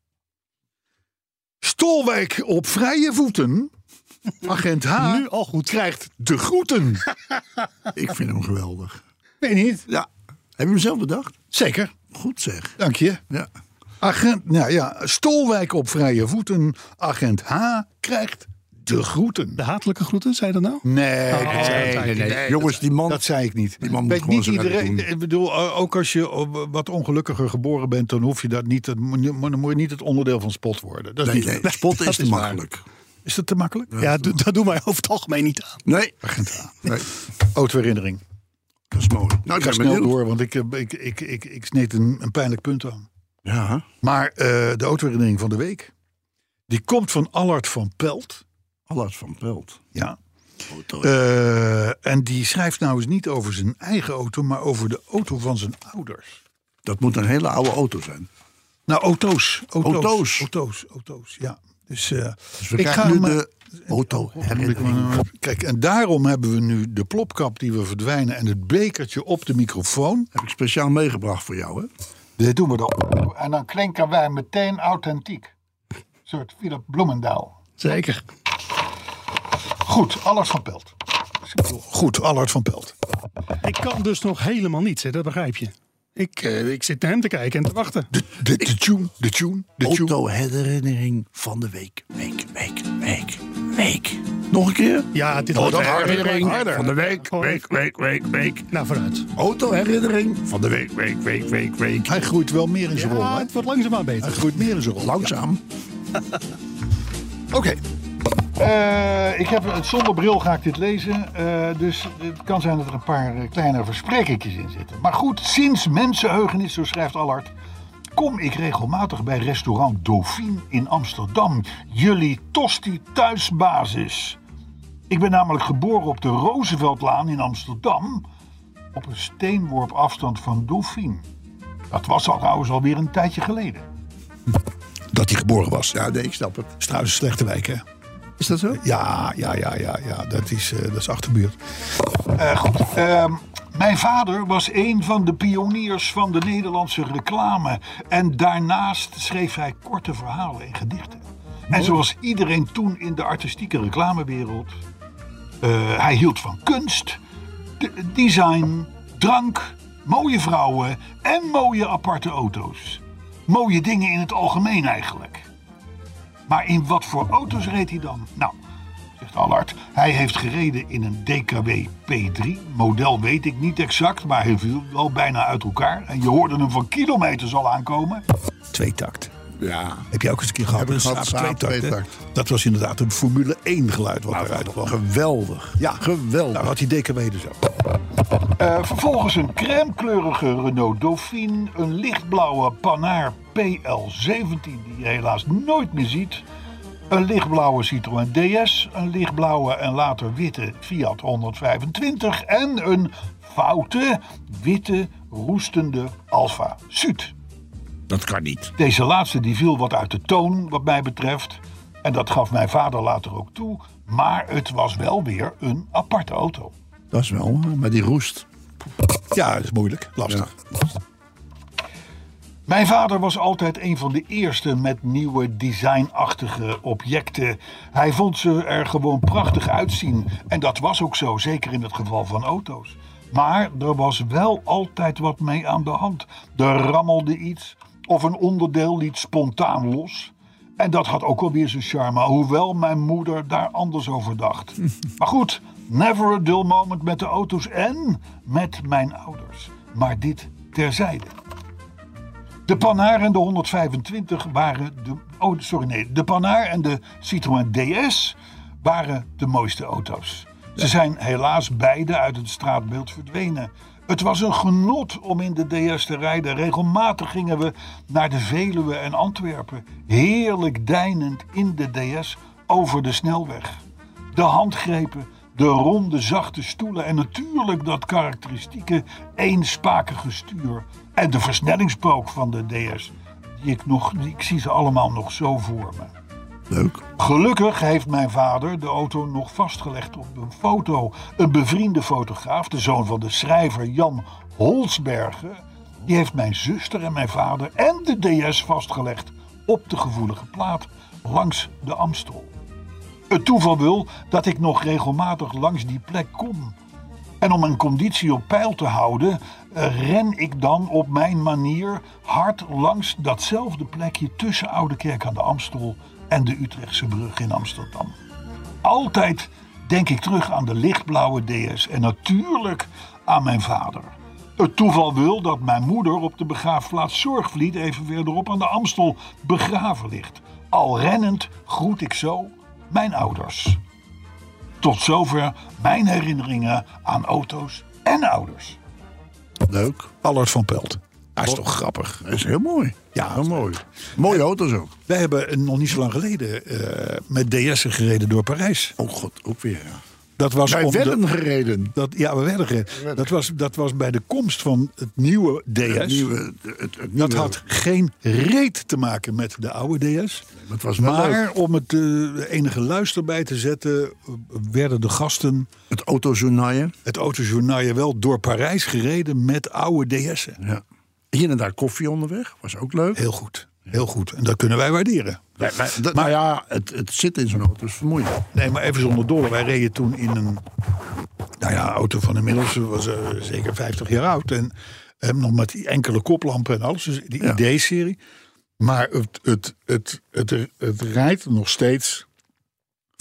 Stolwijk op vrije voeten. Agent H Nu al goed. krijgt de groeten. Ik vind hem geweldig. Weet je niet? Ja. Heb je hem zelf bedacht? Zeker. Goed zeg. Dank je. Ja. Agent, nou ja, Stolwijk op vrije voeten. Agent H krijgt de groeten. De hatelijke groeten, zei je dat nou? Nee, Oh, dat zei nee, niet. nee. Jongens, die man- Dat zei ik niet. Die man moet Weet niet iedereen. doen. Ik bedoel, eh, ook als je eh, wat ongelukkiger geboren bent, dan hoef je dat niet. Dan moet je- niet het onderdeel van spot worden. Dat is Nee, niet. nee, spot is dat te is waar. makkelijk. Is dat te makkelijk? Ja, do- dat doen wij over het algemeen niet aan. Nee, Agent H. nee, Autoherinnering. dat is mooi. Nou, Ik ga snel benieuwd. door, want ik, eh, ik, ik, ik, ik sneed een, een pijnlijk punt aan. Ja, Maar eh, de autoherinnering van de week, die komt van Allard van Pelt. Allard van Pelt. Ja. Auto. Eh, en die schrijft nou eens niet over zijn eigen auto, maar over de auto van zijn ouders. dat moet een hele oude auto zijn. Nou, auto's. Auto's. Auto's. Auto's, auto's, ja. Dus, eh, Dus we ik krijgen ga nu de auto-herinnering. Kijk, en daarom hebben we nu de plopkap die we verdwijnen en het bekertje op de microfoon. Heb ik speciaal meegebracht voor jou, hè? Dit doen we dan. En dan klinken wij meteen authentiek. Een soort Philip Bloemendaal. Zeker. Goed, Allard van Pelt. Goed, Allard van Pelt. Ik kan dus nog helemaal niets, hè, dat begrijp je. Ik, eh, ik zit naar hem te kijken en te wachten. De, de, de tune, de tune, de tune. Auto-herinnering van de week. Week, week, week, week. Nog een keer? Ja, dit wordt Auto-herinnering harder. van de week. Week, week, week, week. Nou, vooruit. Auto-herinnering van de week, week, week, week, week. Hij groeit wel meer in zijn rol. Ja, het wordt langzaamaan Hij beter. groeit meer in zijn rol. Langzaam. Oké. Eh, ik heb het zonder bril ga ik dit lezen. eh, dus het kan zijn dat er een paar eh, kleine versprekingjes in zitten. Maar goed, sinds mensenheugenis, zo schrijft Allard, kom ik regelmatig bij restaurant Dauphine in Amsterdam. Jullie tosti thuisbasis. Ik ben namelijk geboren op de Rooseveltlaan in Amsterdam. Op een steenworp afstand van Dauphine. Dat was al trouwens alweer een tijdje geleden. Dat hij geboren was. Ja, nee, ik snap het. is trouwens een slechte wijk, hè? Is dat zo? Ja, ja, ja, ja, ja. Dat is, eh, dat is achterbuurt. Eh, goed. ehm, mijn vader was een van de pioniers van de Nederlandse reclame. En daarnaast schreef hij korte verhalen en gedichten. En zoals iedereen toen in de artistieke reclamewereld. Eh, hij hield van kunst, de- design, drank, mooie vrouwen en mooie aparte auto's. Mooie dingen in het algemeen eigenlijk. Maar in wat voor auto's reed hij dan? Nou, zegt Allard, hij heeft gereden in een DKW P3. Model weet ik niet exact, maar hij viel wel bijna uit elkaar. En je hoorde hem van kilometers al aankomen. Tweetakt. Ja. Heb je ook eens een keer gehad? Heb ik gehad, Saab tweetakt, tweetakt. Dat was inderdaad een Formule 1 geluid wat eruit kwam. Geweldig. Ja, geweldig. Nou had die DKW dus ook. Vervolgens een crème-kleurige Renault Dauphine, een lichtblauwe Panhard PL17 die je helaas nooit meer ziet, een lichtblauwe Citroën DS, een lichtblauwe en later witte Fiat 125 en een foute witte roestende Alfa Sud. Dat kan niet. Deze laatste die viel wat uit de toon wat mij betreft. En dat gaf mijn vader later ook toe. Maar het was wel weer een aparte auto. Dat is wel, maar die roest. Ja, dat is moeilijk. Lastig. Mijn vader was altijd een van de eerste met nieuwe designachtige objecten. Hij vond ze er gewoon prachtig uitzien. En dat was ook zo, zeker in het geval van auto's. Maar er was wel altijd wat mee aan de hand. Er rammelde iets of een onderdeel liet spontaan los. En dat had ook wel weer zijn charme, hoewel mijn moeder daar anders over dacht. Maar goed, never a dull moment met de auto's en met mijn ouders. Maar dit terzijde. De Panhard en de 125 waren de. Oh, sorry, nee. De Panhard en de Citroën DS waren de mooiste auto's. Ze zijn helaas beide uit het straatbeeld verdwenen. Het was een genot om in de DS te rijden. Regelmatig gingen we naar de Veluwe en Antwerpen. Heerlijk deinend in de DS over de snelweg. De handgrepen, de ronde zachte stoelen en natuurlijk dat karakteristieke eenspakige stuur. En de versnellingspook van de DS. Die ik, nog, ik zie ze allemaal nog zo voor me. Leuk. Gelukkig heeft mijn vader de auto nog vastgelegd op een foto. Een bevriende fotograaf, de zoon van de schrijver Jan Holsbergen, die heeft mijn zuster en mijn vader en de DS vastgelegd op de gevoelige plaat langs de Amstel. Het toeval wil dat ik nog regelmatig langs die plek kom. En om mijn conditie op peil te houden, eh, ren ik dan op mijn manier hard langs datzelfde plekje tussen Oude Kerk aan de Amstel en de Utrechtse brug in Amsterdam. Altijd denk ik terug aan de lichtblauwe DS en natuurlijk aan mijn vader. Het toeval wil dat mijn moeder op de begraafplaats Zorgvliet even verderop aan de Amstel begraven ligt. Al rennend groet ik zo mijn ouders. Tot zover mijn herinneringen aan auto's en ouders. Leuk. Allard van Pelt. Hij is toch grappig. Dat is heel mooi. Ja, Heel mooi. Mooie auto's ook. Wij hebben nog niet zo lang geleden eh, met DS'en gereden door Parijs. Oh god, ook weer. Ja. Dat was Wij de- werden gereden. dat, ja, we werden gereden. Dat was, dat was bij de komst van het nieuwe DS. Het nieuwe, het, het Dat had geen reet te maken met de oude DS. het was Maar leuk. om het eh, enige luister bij te zetten, werden de gasten Het autojournaaien. het autojournaal wel door Parijs gereden met oude DS'en. Ja. Hier en daar koffie onderweg. Was ook leuk. Heel goed. Heel goed. En dat kunnen wij waarderen. Dat- nou ja, het, het zit in zo'n auto is vermoeiend. Nee, maar even zonder dolle. Wij reden toen in een nou ja, auto van inmiddels was eh, zeker 50 jaar oud. En eh, nog met die enkele koplampen en alles. Dus die Ja. ID-serie. Maar het, het, het, het, het, rijdt nog steeds.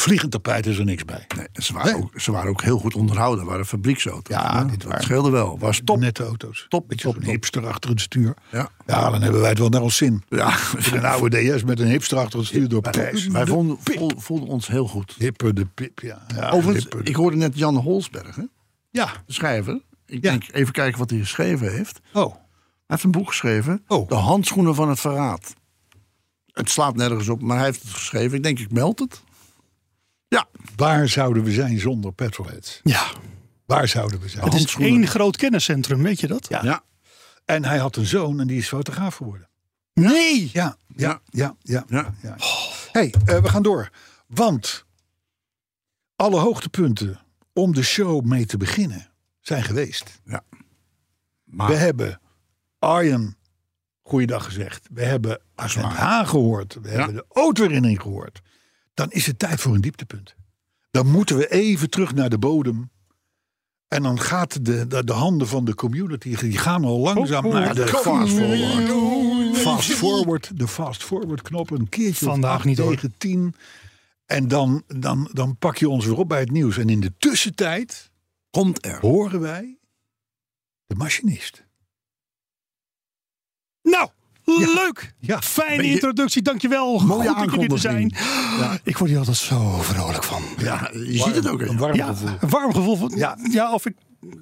Vliegend tapijt is er niks bij. Nee, ze, waren ook, ze waren ook heel goed onderhouden. waren fabrieksauto's. Ja, dit dat scheelde wel. Was top. Nette auto's. Top, Beetje zo'n top. hipster achter het stuur. Ja. Ja, dan hebben wij het wel naar ons zin. Ja, Een oude DS met een hipster achter het stuur door Parijs. wij De vonden, voelden ons heel goed. Hipper de pip, ja. ja Overigens, de- ik hoorde net Jan Holsberg, hè, Ja. de schrijver. Ik Ja. denk even kijken wat hij geschreven heeft. Hij Oh, heeft een boek geschreven. Oh. De handschoenen van het verraad. Het slaat nergens op, maar hij heeft het geschreven. Ik denk, ik meld het. Ja, waar zouden we zijn zonder petrolheads? Ja, Waar zouden we zijn? het is één groot kenniscentrum, weet je dat? Ja. ja. En hij had een zoon en die is fotograaf geworden. Nee! Ja, ja, ja, ja. Ja. ja. hey, eh, we gaan door. Want alle hoogtepunten om de show mee te beginnen zijn geweest. Maar We hebben Arjen goeiedag gezegd. We hebben Haan gehoord. We hebben de autoherinnering gehoord. Dan is het tijd voor een dieptepunt. Dan moeten we even terug naar de bodem. En dan gaat de, de, de handen van de community, die gaan al langzaam naar de fast forward. Fast forward, de fast forward knop een keertje Vandaag acht niet, hoor. tegen tien. En dan, dan, dan pak je ons weer op bij het nieuws. En in de tussentijd komt er. horen wij de machinist. Nou, leuk! Ja, Fijne beetje- introductie, dankjewel. Mooie Goed dat jullie er zijn. Ik word hier altijd zo vrolijk van. Ja, je ziet het ook. Een warm Ja, gevoel. een warm gevoel van. Ja. Ja, of ik.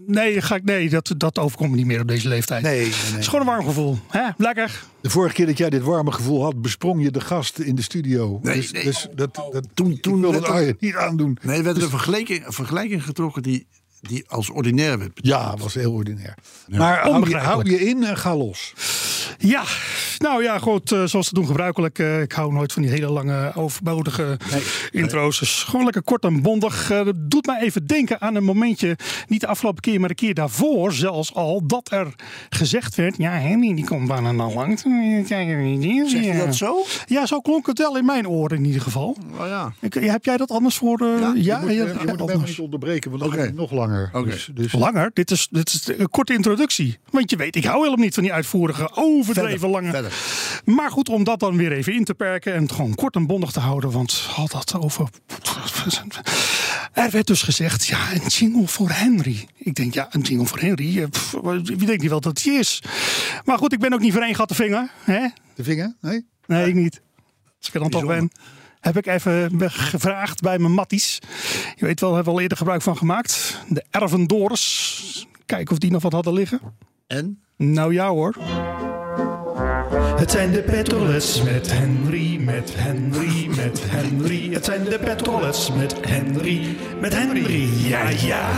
Nee, ga ik, nee dat, dat overkomt me niet meer op deze leeftijd. Nee, nee, Het is gewoon een warm gevoel. Hè? Lekker. De vorige keer dat jij dit warme gevoel had, besprong je de gast in de studio. Nee, dus, nee. dus dat, dat, Toen- toen ik wil werd het er- niet aandoen. Nee, er werd een vergelijking, een vergelijking getrokken die, die als ordinair werd. Ja, was heel ordinair. Maar hou je, hou je in en ga los. Ja, nou ja, goed. eh, zoals te doen gebruikelijk. eh, ik hou nooit van die hele lange, overbodige intro's. Dus gewoon lekker kort en bondig. Eh, dat doet mij even denken aan een momentje. Niet de afgelopen keer, maar de keer daarvoor zelfs al. Dat er gezegd werd. Ja, Henny, die komt bijna nou lang. Zeg je dat zo? Ja, zo klonk het wel in mijn oren in ieder geval. Oh ja. Ik, heb jij dat anders voor? eh, ja, je moet, ja, eh, je ja, moet anders. niet onderbreken, want dan nog langer. Oké. Dus, dus Langer? Dit is, dit is een korte introductie. Want je weet, ik hou helemaal niet van die uitvoerige, overdreven lange. verder. Maar goed, om dat dan weer even in te perken en het gewoon kort en bondig te houden. Want had dat over. Er werd dus gezegd, ja, een jingle voor Henry. Ik denk, ja, een jingle voor Henry. eh, pff, Wie denkt niet wel dat hij is? Maar goed, ik ben ook niet voor één gat te vinger. Hè? de vinger? Nee? Nee, ik niet. Als ik er dan toch ben. Heb ik even gevraagd bij mijn matties. Je weet wel, hebben we al eerder gebruik van gemaakt. De Ervendores. Kijken of die nog wat hadden liggen. En? Nou ja hoor. Het zijn de petrolets met Henry, met Henry, met Henry. Het zijn de petrolets met Henry, met Henry. Ja, ja.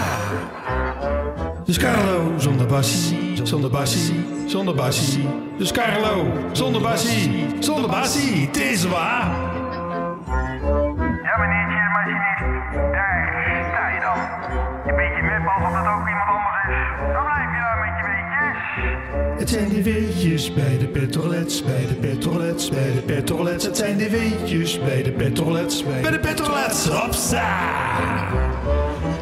Dus Carlo zonder bassie, zonder bassie, zonder bassie. Dus Carlo zonder bassie, zonder bassie. Het is waar. Ja, meneertje, machinist. Daar sta je dan. Je beetje mep alsof het ook iemand anders is. Dan blijf je daar met je weetjes. Het zijn de weetjes bij de petrolets, bij de petrolets, bij de petrolets. Het zijn de weetjes bij de petrolets, bij de petrolets. Hopsa!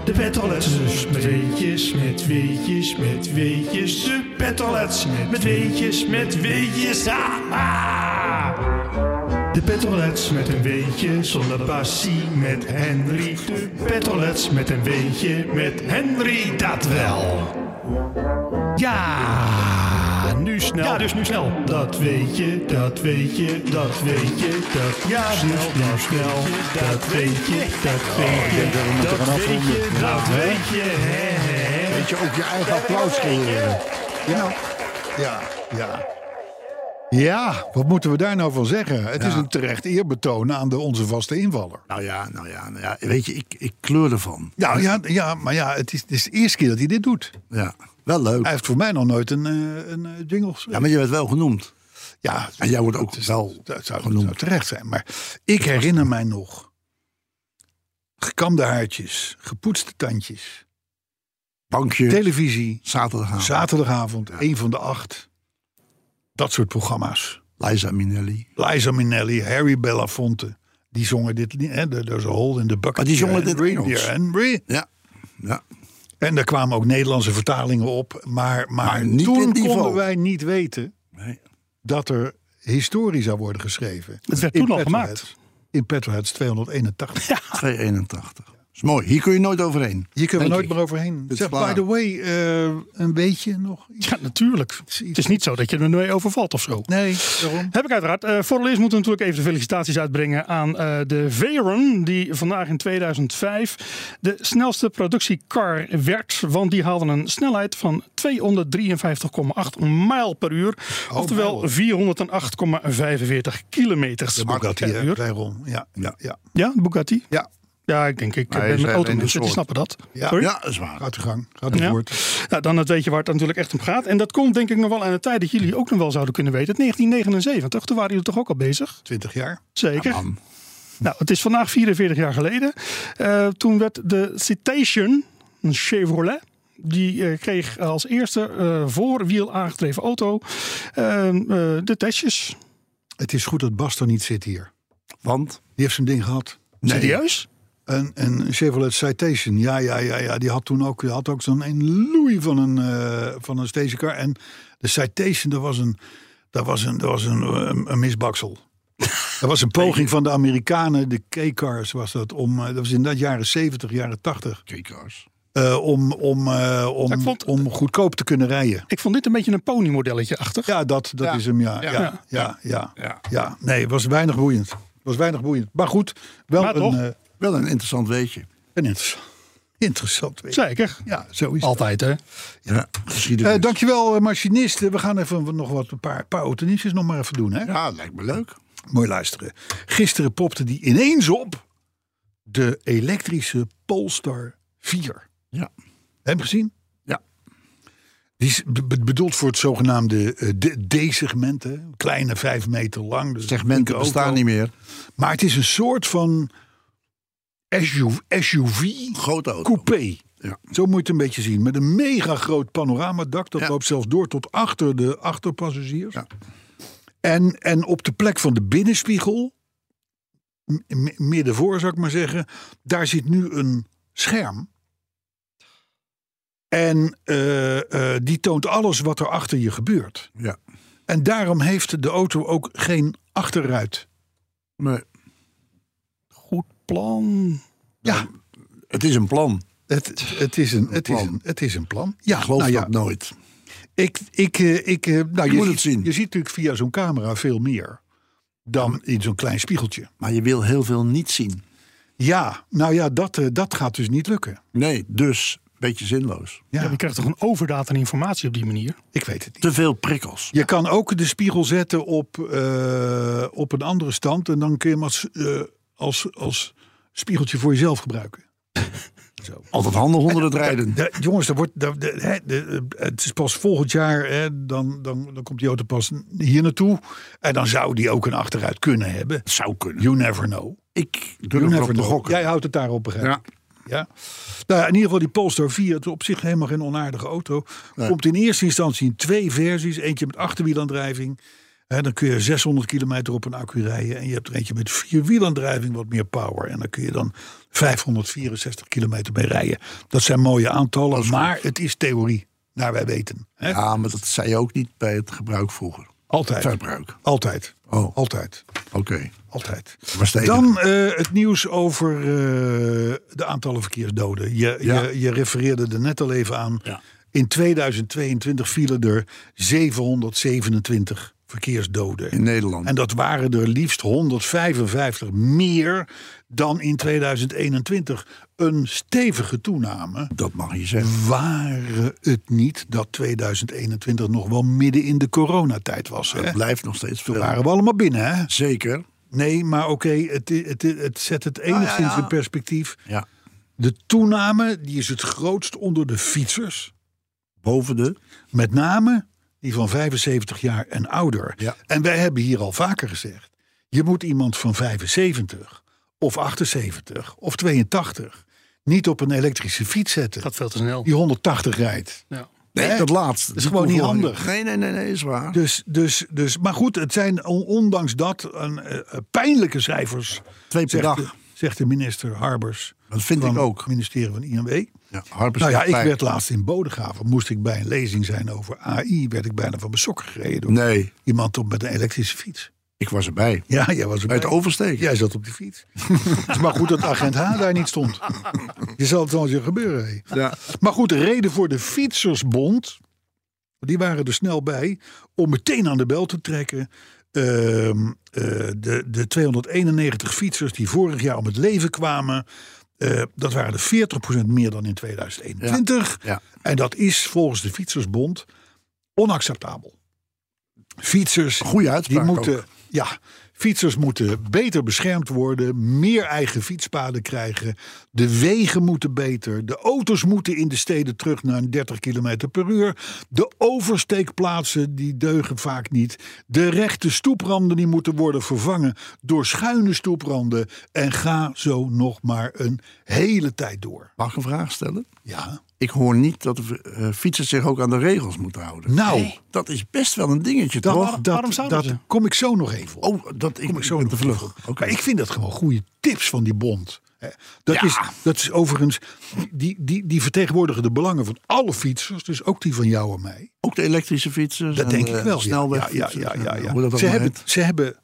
De petrolets. Dus met weetjes, met weetjes, met weetjes. De petrolets. Met weetjes, met weetjes. Ah. De petrolets met een weetje zonder passie met Henry. De petrolets met een weetje met Henry, dat wel. Ja, nu snel. Ja, dus nu snel. Dat weet je, dat weet je, dat weet je, dat ja, snel, nu snel. Dat weet je, dat weet je, dat weet je, dat weet je. Weet je, ook je eigen applaus creëren. Ja, ja, ja. Ja, wat moeten we daar nou van zeggen? Het is een terecht eerbetoon aan de onze vaste invaller. Nou ja, nou ja, nou ja. Weet je, ik, ik kleur ervan. Ja, ja, ja maar ja, het is, het is de eerste keer dat hij dit doet. Ja, wel leuk. Hij heeft voor mij nog nooit een, eh, een eh, jingle. Ja, maar je werd wel genoemd. Ja, En jij wordt ook wel dat zou, genoemd. zou terecht zijn. Maar ik herinner mij nog gekamde haartjes, gepoetste tandjes, Bankje, televisie, zaterdagavond. zaterdagavond, een van de acht. Dat soort programma's. Liza Minnelli. Liza Minnelli, Harry Belafonte. Die zongen dit lied. hè, There's a hole in the bucket. Maar die zongen dit Henry, Engels. Henry. Ja, ja. En daar kwamen ook Nederlandse vertalingen op. Maar, maar, Maar niet toen niveau. konden wij niet weten Nee. dat er historie zou worden geschreven. Het werd In toen al gemaakt. In Petroheads 281. 281. Is mooi. Hier kun je nooit overheen. Hier kunnen we nooit meer overheen. Zeg, by the way, eh, een beetje nog. Ja, natuurlijk. Het is niet zo dat je er mee overvalt of zo. Nee, daarom. Heb ik uiteraard. Eh voor eerst moeten we natuurlijk even de felicitaties uitbrengen aan eh, de Veyron. Die vandaag in 2005 de snelste productiecar werd. Want die haalde een snelheid van 253,8 mijl per uur. oftewel mijl. 408,45 kilometers De Bugatti, per uur. Veyron. Ja, ja, ja. Ja, de Bugatti? Ja, Ja, ik denk ik Hij ben met automensen, die snappen dat. Ja. Sorry? Ja, dat is waar. gaat uw gang. Gaat u Ja. Nou, dan het weet je waar het natuurlijk echt om gaat. En dat komt denk ik nog wel aan de tijd dat jullie ook nog wel zouden kunnen weten. 1979, toen waren jullie toch ook al bezig? 20 jaar. Zeker. Nou, het is vandaag 44 jaar geleden. Eh, toen werd de Citation, een Chevrolet, die eh, kreeg als eerste eh, voorwiel aangedreven auto de testjes. Het is goed dat Bas er niet zit hier. Want? Die heeft zijn ding gehad. Serieus? Een, een Chevrolet Citation. Ja, ja, ja, ja. Die had toen ook, die had ook zo'n een loei van een, eh, van een stationcar. En de Citation, dat was een, dat was een, dat was een, een, een misbaksel. Dat was een poging van de Amerikanen, de K-cars was dat, om, eh, dat was in dat jaren 70, jaren 80, K-cars. eh, om, om, eh, om, vond- om goedkoop te kunnen rijden. Ik vond dit een beetje een ponymodelletje achter. Ja, dat, dat Ja. is hem, ja. Ja, Ja. ja, ja. ja, Ja. Nee, het was weinig boeiend. Het was weinig boeiend. Maar goed, wel Maar een, toch? eh, Wel een interessant weetje. een interessant, interessant weetje. Zeker. Ja, het. Altijd hè. Ja, geschiedenis. Eh, dankjewel, eh, machinist. We gaan even nog wat een paar, paar autonieuwtjes nog maar even doen. Hè? Ja, lijkt me leuk. Mooi luisteren. Gisteren popte die ineens op de elektrische Polestar 4. Ja. Heb je gezien? Ja. Die is be- be- bedoeld voor het zogenaamde eh, D- D-segment. hè. Kleine vijf meter lang. Dus Segmenten bestaan niet meer. Maar het is een soort van SUV, SUV Grote auto. coupé. Ja. Zo moet je het een beetje zien. Met een mega groot panoramadak. Dat Ja. loopt zelfs door tot achter de achterpassagiers. Ja. En, en op de plek van de binnenspiegel, m- m- midden voor zou ik maar zeggen, daar zit nu een scherm. En eh, eh, die toont alles wat er achter je gebeurt. Ja. En daarom heeft de auto ook geen achterruit. Nee, plan. Ja, het is een plan. het, het, is, een, het, is, plan. een, het is een plan. Ja, Ik geloof nou ja, dat nooit. Ik, ik, eh, ik, eh, nou, je, moet ziet, het zien. je ziet natuurlijk via zo'n camera veel meer dan in zo'n klein spiegeltje. Maar je wil heel veel niet zien. Ja, nou ja, dat, eh, dat gaat dus niet lukken. Nee, dus een beetje zinloos. Ja, Ja, je krijgt toch een overdaad aan informatie op die manier. ik weet het niet. Te veel prikkels. Je kan ook de spiegel zetten op, eh, op een andere stand en dan kun je hem als, eh, als, als spiegeltje voor jezelf gebruiken. Zo. Altijd handig onder het rijden. De, jongens, er wordt, de, de- het is pas volgend jaar, hè, dan, dan, dan komt die auto pas hier naartoe. En dan zou die ook een achteruit kunnen hebben. Zou kunnen. You never know. Ik durf never erop te gokken. Jij houdt het daarop, begrijp ik. Ja. Ja. Nou, in ieder geval die Polestar 4, het is op zich helemaal geen onaardige auto. Nee. Komt in eerste instantie in twee versies. Eentje met achterwielaandrijving Dan kun je 600 kilometer op een accu rijden. En je hebt er eentje met vierwielaandrijving wat meer power. En dan kun je dan 564 kilometer mee rijden. Dat zijn mooie aantallen, maar het is theorie, naar wij weten. Ja, maar dat zei je ook niet bij het gebruik vroeger. Altijd. Verbruik. Altijd. Oh. Altijd. Oké. Altijd. Was de Dan eh, het nieuws over eh, de aantallen verkeersdoden. Je, Ja. je, je refereerde er net al even aan. Ja. In 2022 vielen er 727 verkeersdoden. in Nederland. En dat waren er liefst 155 meer dan in 2021. Een stevige toename. dat mag je zeggen. Waren het niet dat 2021 nog wel midden in de coronatijd was? Het blijft nog steeds Toen veel. waren we allemaal binnen, hè? Zeker. Nee, maar oké, het, het, het zet het enigszins ja. in perspectief. Ja. De toename die is het grootst onder de fietsers. Boven de. Met name die van 75 jaar en ouder. Ja. En wij hebben hier al vaker gezegd. Je moet iemand van 75 of 78 of 82 niet op een elektrische fiets zetten. Gaat veel te snel. Die 180 rijdt. Ja. Nee, dat laatste. Dat is gewoon niet handig. Nee, nee, nee, nee, is waar. Dus, dus, dus, maar goed, het zijn on- ondanks dat een, eh, eh, pijnlijke cijfers. Twee per dag. Zegt de minister Harbers. Dat vind ik ook. Het ministerie van INW. Ja, Harpers Nou ja, ik werd laatst in Bodegraven. Moest ik bij een lezing zijn over AI. Werd ik bijna van mijn sokken gereden door Nee, iemand op met een elektrische fiets. ik was erbij. Ja, jij was Bij erbij. het oversteken. Jij zat op die fiets. Het is maar goed dat agent H daar niet stond. Je zal het wel eens gebeuren. Ja. Maar goed, de reden voor de Fietsersbond. Die waren er snel bij om meteen aan de bel te trekken. Ehm, eh, de, de 291 fietsers die vorig jaar om het leven kwamen. eh, dat waren er 40% meer dan in 2021. Ja. En dat is volgens de Fietsersbond onacceptabel. Fietsers Goeie die uitspraak moeten, ook. ja, fietsers moeten beter beschermd worden, meer eigen fietspaden krijgen. De wegen moeten beter. De auto's moeten in de steden terug naar een 30 km per uur. De oversteekplaatsen die deugen vaak niet. De rechte stoepranden die moeten worden vervangen door schuine stoepranden. En ga zo nog maar een hele tijd door. Mag ik een vraag stellen? Ja, Ik hoor niet dat de eh, fietsers zich ook aan de regels moeten houden. nou, Dat is best wel een dingetje, dat, toch? dat, waarom zouden dat ze? kom ik zo nog even op. Oh, dat ik, kom ik zo nog te vlug. Oké. Maar ik vind dat gewoon goede tips van die bond. Hè. Dat, Ja. is, dat is overigens, die, die, die vertegenwoordigen de belangen van alle fietsers, dus ook die van jou en mij. Ook de elektrische fietsers. Dat en denk de ik wel. Ja, ja, ja, ja, ja, ja. Ze, hebben, ze hebben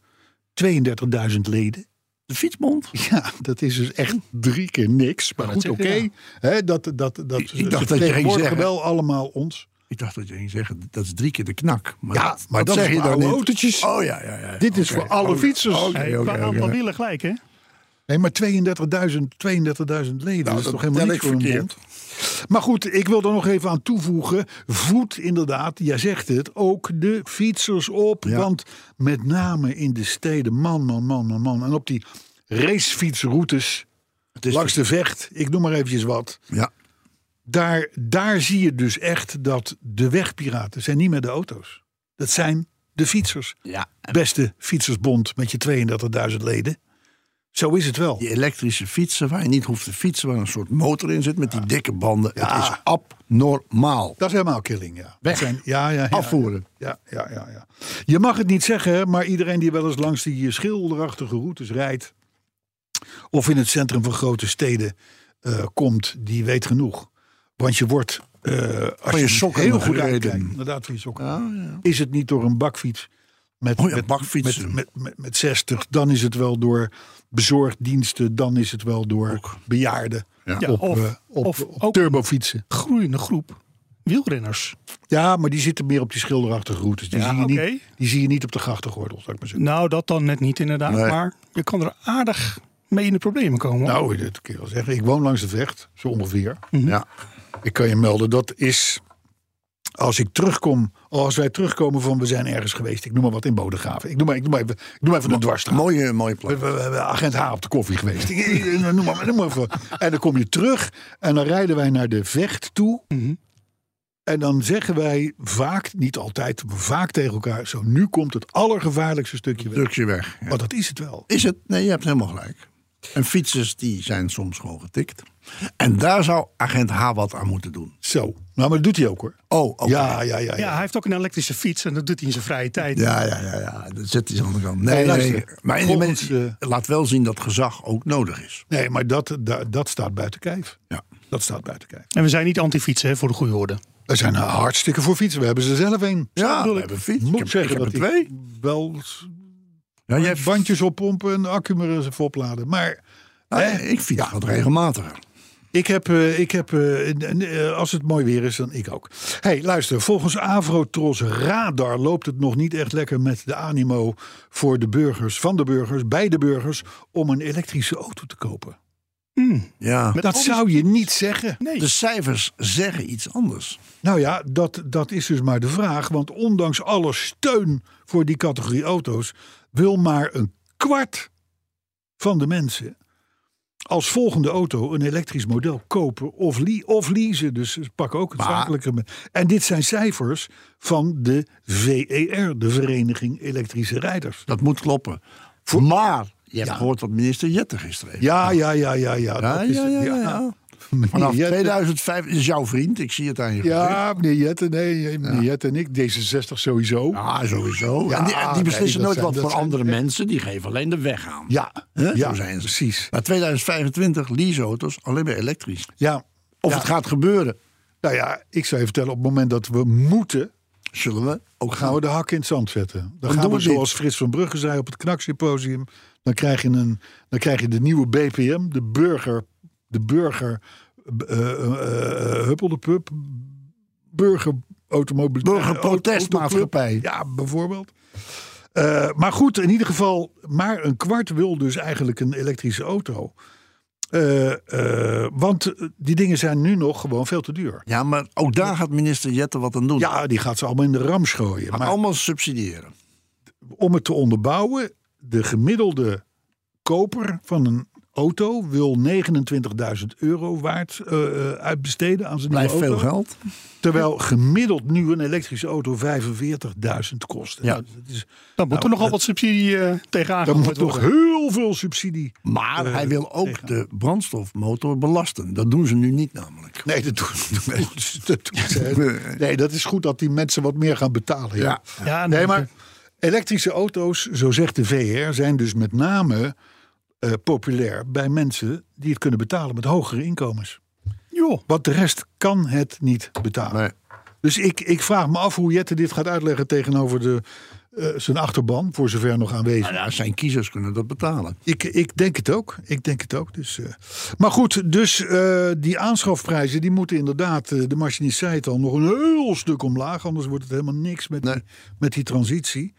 32.000 leden. De fietsbond? Ja, dat is dus echt drie keer niks. Maar dat goed, oké. Hè, Dat, dat, dat, Ik- ik dacht dat je ging zeggen- wel allemaal ons. Ik dacht dat je ging zeggen, dat is drie keer de knak. Maar Ja, dat, maar dat zeg is je dan autootjes. Oh ja, ja, ja. Dit is Oké. voor alle Oké. fietsers. Oké, qua oké. aantal wielen gelijk, hè? Nee, maar 32.000 32.000 leden. dat is toch helemaal niet voor een. Maar goed, ik wil er nog even aan toevoegen. Voed inderdaad, jij zegt het, ook de fietsers op. Ja. Want met name in de steden, man, man, man, man, man. En op die racefietsroutes langs de vecht, ik noem maar eventjes wat. Ja, Daar, daar zie je dus echt dat de wegpiraten zijn niet meer de auto's. Dat zijn de fietsers. ja. Beste fietsersbond met je 32.000 leden. Zo is het wel. Die elektrische fietsen waar je niet hoeft te fietsen, waar een soort motor in zit met die dikke banden. Ja. Het is abnormaal. Dat is helemaal killing, ja. Weg. Zijn, ja, ja, ja, Afvoeren. Ja, ja, ja, ja. Je mag het niet zeggen, maar iedereen die wel eens langs die schilderachtige routes rijdt... of in het centrum van grote steden eh, komt, die weet genoeg. Want je wordt, eh, als je je, sokken heel goed uitkijkt... inderdaad van je sokken. Ja. Is het niet door een bakfiets met, Oh met, met, met 60... dan is het wel door bezorgdiensten... dan is het wel door Ook. bejaarden Ja. Ja, op, of- eh, op, of op turbofietsen. Groeiende groep wielrenners. Ja, maar die zitten meer op die schilderachtige routes. Die, Ja, zie, je niet, die zie je niet op de grachtengordel, zou ik maar zeggen. Nou, dat dan net niet inderdaad. Nee. Maar je kan er aardig mee in de problemen komen. Nou, dat kun je wel zeggen. Ik woon langs de vecht, zo ongeveer. Ja. Ik kan je melden, dat is... Als ik terugkom, als wij terugkomen van we zijn ergens geweest. Ik noem maar wat in Bodegraven. Ik noem maar, ik noem maar even, ik noem maar even een dwarsstraat. Mooie, mooie We plek. we- we- we- agent H op de koffie geweest. Noem maar, noem maar even. En dan kom je terug en dan rijden wij naar de vecht toe. Mhm. En dan zeggen wij vaak, niet altijd, maar vaak tegen elkaar... zo, nu komt het allergevaarlijkste stukje weg. Druk je weg. Ja. Want dat is het wel. Is het? Nee, je hebt helemaal gelijk. En fietsers die zijn soms gewoon getikt. En daar zou agent H wat aan moeten doen. Zo. Nou, maar dat doet hij ook hoor. Oh, oké. Ja, ja, ja. ja. Ja, hij heeft ook een elektrische fiets en dat doet hij in zijn vrije tijd. Ja, ja, ja, ja. Dat zet hij aan de kant. Nee, Nee. Maar in Volgens, mensen laat wel zien dat gezag ook nodig is. Nee, maar dat, dat, dat staat buiten kijf. Ja. Dat staat buiten kijf. En we zijn niet anti-fietsen, voor de goede orde. We zijn er hartstikke voor fietsen. We hebben ze zelf een. Ja, we hebben fiets. Moet Ik heb- zeggen ik heb dat er ik twee. wel Ja, jij, bandjes oppompen en de accu maar eens even opladen. Maar nou, hè, ik fiets wat regelmatiger. ik heb, eh, ik heb eh, eh, als het mooi weer is, dan ik ook. hey, luister. Volgens Avrotros Radar loopt het nog niet echt lekker met de animo voor de burgers, van de burgers, bij de burgers, om een elektrische auto te kopen. Ja. Met Dat zou je niet zeggen. Nee. De cijfers zeggen iets anders. Nou ja, dat, dat is dus maar de vraag. Want ondanks alle steun voor die categorie auto's, wil maar een kwart van de mensen als volgende auto een elektrisch model kopen of, le- of leasen. Dus ze pakken ook het Maar- zakelijke. En dit zijn cijfers van de VER, de Vereniging Elektrische Rijders. Dat moet kloppen. Maar je hebt Ja. gehoord wat minister Jette gisteren heeft. Ja, ja, ja, ja, ja. ja, dat is- ja, ja, ja. Meneer Vanaf Jette- 2005 is jouw vriend. Ik zie het aan je gezicht. Ja, meneer Jette, nee, meneer Jette en ik, D66 sowieso. Ja, sowieso. Ja, en die, en die beslissen nooit zijn- wat voor zijn andere mensen. Die geven alleen de weg aan. Ja, Hè? ja Zo zijn ze. precies. Maar 2025 leaseauto's alleen maar elektrisch. Ja, Of Ja. het gaat gebeuren, nou ja, ik zou je vertellen, op het moment dat we moeten, zullen we ook gaan we de hak in het zand zetten. Dan, Dan gaan doen we zoals Frits van Brugge zei op het knaksymposium. Dan krijg je, een, dan krijg je de nieuwe BPM, de burger, de burger, eh eh, eh, huppel de pup, burger automobiel. Burgerprotestmaatschappij. Ja, bijvoorbeeld. Eh, maar goed, in ieder geval, maar een kwart wil dus eigenlijk een elektrische auto. Eh, eh, want eh, die dingen zijn nu nog gewoon veel te duur. Ja, maar ook daar gaat minister Jette wat aan doen. Ja, die gaat ze allemaal in de rams gooien. Maar Maar allemaal subsidiëren. om het te onderbouwen, de gemiddelde koper van een auto wil 29.000 euro waard eh, eh, uitbesteden aan zijn Blijft nieuwe veel auto. geld. Terwijl gemiddeld nu een elektrische auto 45.000 kost. Ja. Nou, dat is, Dan moet er nogal wat subsidie eh tegenaan gegooid moet nog heel veel subsidie. Maar hij wil ook tegen. de brandstofmotor belasten. Dat doen ze nu niet namelijk. Nee, dat doen, dat doen ze. Nee, dat is goed dat die mensen wat meer gaan betalen. Ja. Ja. Ja, Nee, maar elektrische auto's, zo zegt de VR, zijn dus met name eh, populair bij mensen die het kunnen betalen met hogere inkomens. Joh. Want de rest kan het niet betalen. Nee. Dus ik, ik vraag me af hoe Jette dit gaat uitleggen tegenover de, eh, zijn achterban, voor zover nog aanwezig. Nou ja, zijn kiezers kunnen dat betalen. Ik, ik denk het ook. Ik denk het ook. Dus, eh. Maar goed, dus eh, die aanschafprijzen die moeten inderdaad, de machinist zei het al, nog een heel stuk omlaag. Anders wordt het helemaal niks met, Nee. die, met die transitie.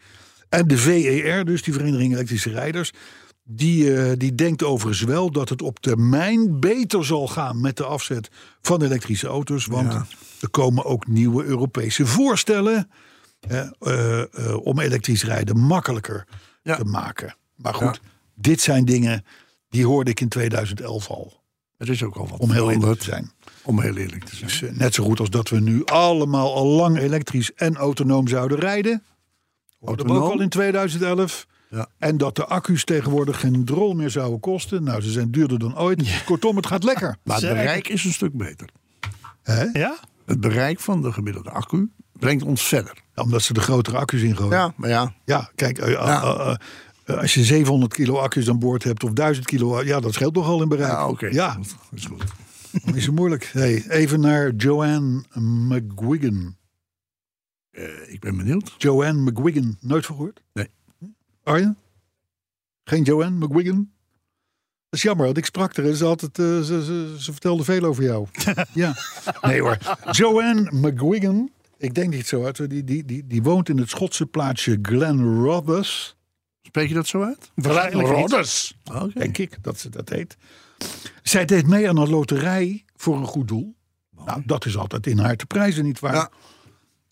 En de VER, dus die Vereniging Elektrische Rijders, die, eh, die denkt overigens wel dat het op termijn beter zal gaan met de afzet van elektrische auto's. Want Ja. er komen ook nieuwe Europese voorstellen eh, eh, om elektrisch rijden makkelijker Ja. te maken. Maar goed, dit zijn dingen die hoorde ik in 2011 al. Het is ook al wat Om heel eerlijk te zijn. Om heel eerlijk te zijn. Dus net zo goed als dat we nu allemaal al lang elektrisch en autonoom zouden rijden. Hoorden we ook al in 2011. Ja. En dat de accu's tegenwoordig geen drol meer zouden kosten. Nou, ze zijn duurder dan ooit. Kortom, het gaat lekker. Maar het bereik is een stuk beter. Hè? Ja? Het bereik van de gemiddelde accu brengt ons verder. Omdat ze de grotere accu's ingooien. Ja, maar ja. Ja, kijk, eh, eh, eh, als je 700 kilo accu's aan boord hebt of 1000 kilo, ja, dat scheelt nogal in bereik. Ja, oké. Ja, Dat is goed. dat is moeilijk. Hey, even naar Joanne McGuigan. Eh, ik ben benieuwd. Joanne McGuigan, nooit van gehoord? Nee. Arjen? Geen Joanne McGuigan? Dat is jammer, want ik sprak er en ze, altijd, eh, ze, ze, ze vertelde veel over jou. ja. Nee hoor. Joanne McGuigan, ik denk niet zo uit, die, die, die, die woont in het Schotse plaatsje Glen Rothers. Spreek je dat zo uit? Waarschijnlijk niet. Rothers. Denk ik dat ze dat heet. Zij deed mee aan een loterij voor een goed doel. Nou, dat is altijd in haar te prijzen, niet waar? Ja.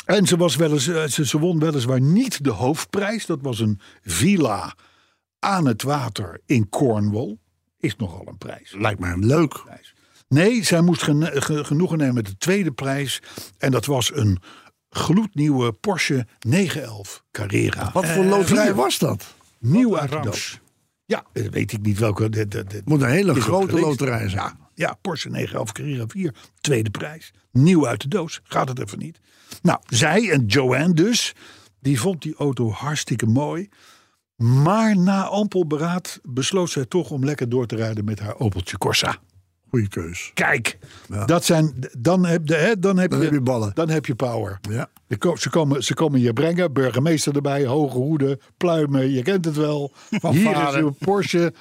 En ze, was wel eens, eh, ze, ze won weliswaar niet de hoofdprijs. Dat was een villa aan het water in Cornwall. Is nogal een prijs. Lijkt mij leuk. prijs. Nee, zij moest ge- genoegen nemen met de tweede prijs. En dat was een gloednieuwe Porsche 911 Carrera. Wat voor loterij vier. was dat? Nieuw uit de doos. Ja, eh, weet ik niet welke. De, de, de, Moet een hele grote loterij zijn. Ja, ja, Porsche 911 Carrera 4, tweede prijs. Nieuw uit de doos, gaat het even niet. Nou, zij en Joanne dus, die vond die auto hartstikke mooi. Maar na ampel beraad besloot zij toch om lekker door te rijden met haar Opeltje Corsa. Goeie keus. Kijk, dat zijn, dan, heb, de, hè, dan, heb, Dan je, heb je ballen. Dan heb je power. Ja. Ko- Ze komen, ze komen je brengen, burgemeester erbij, hoge hoeden, pluimen, je kent het wel. Hier is uw Porsche,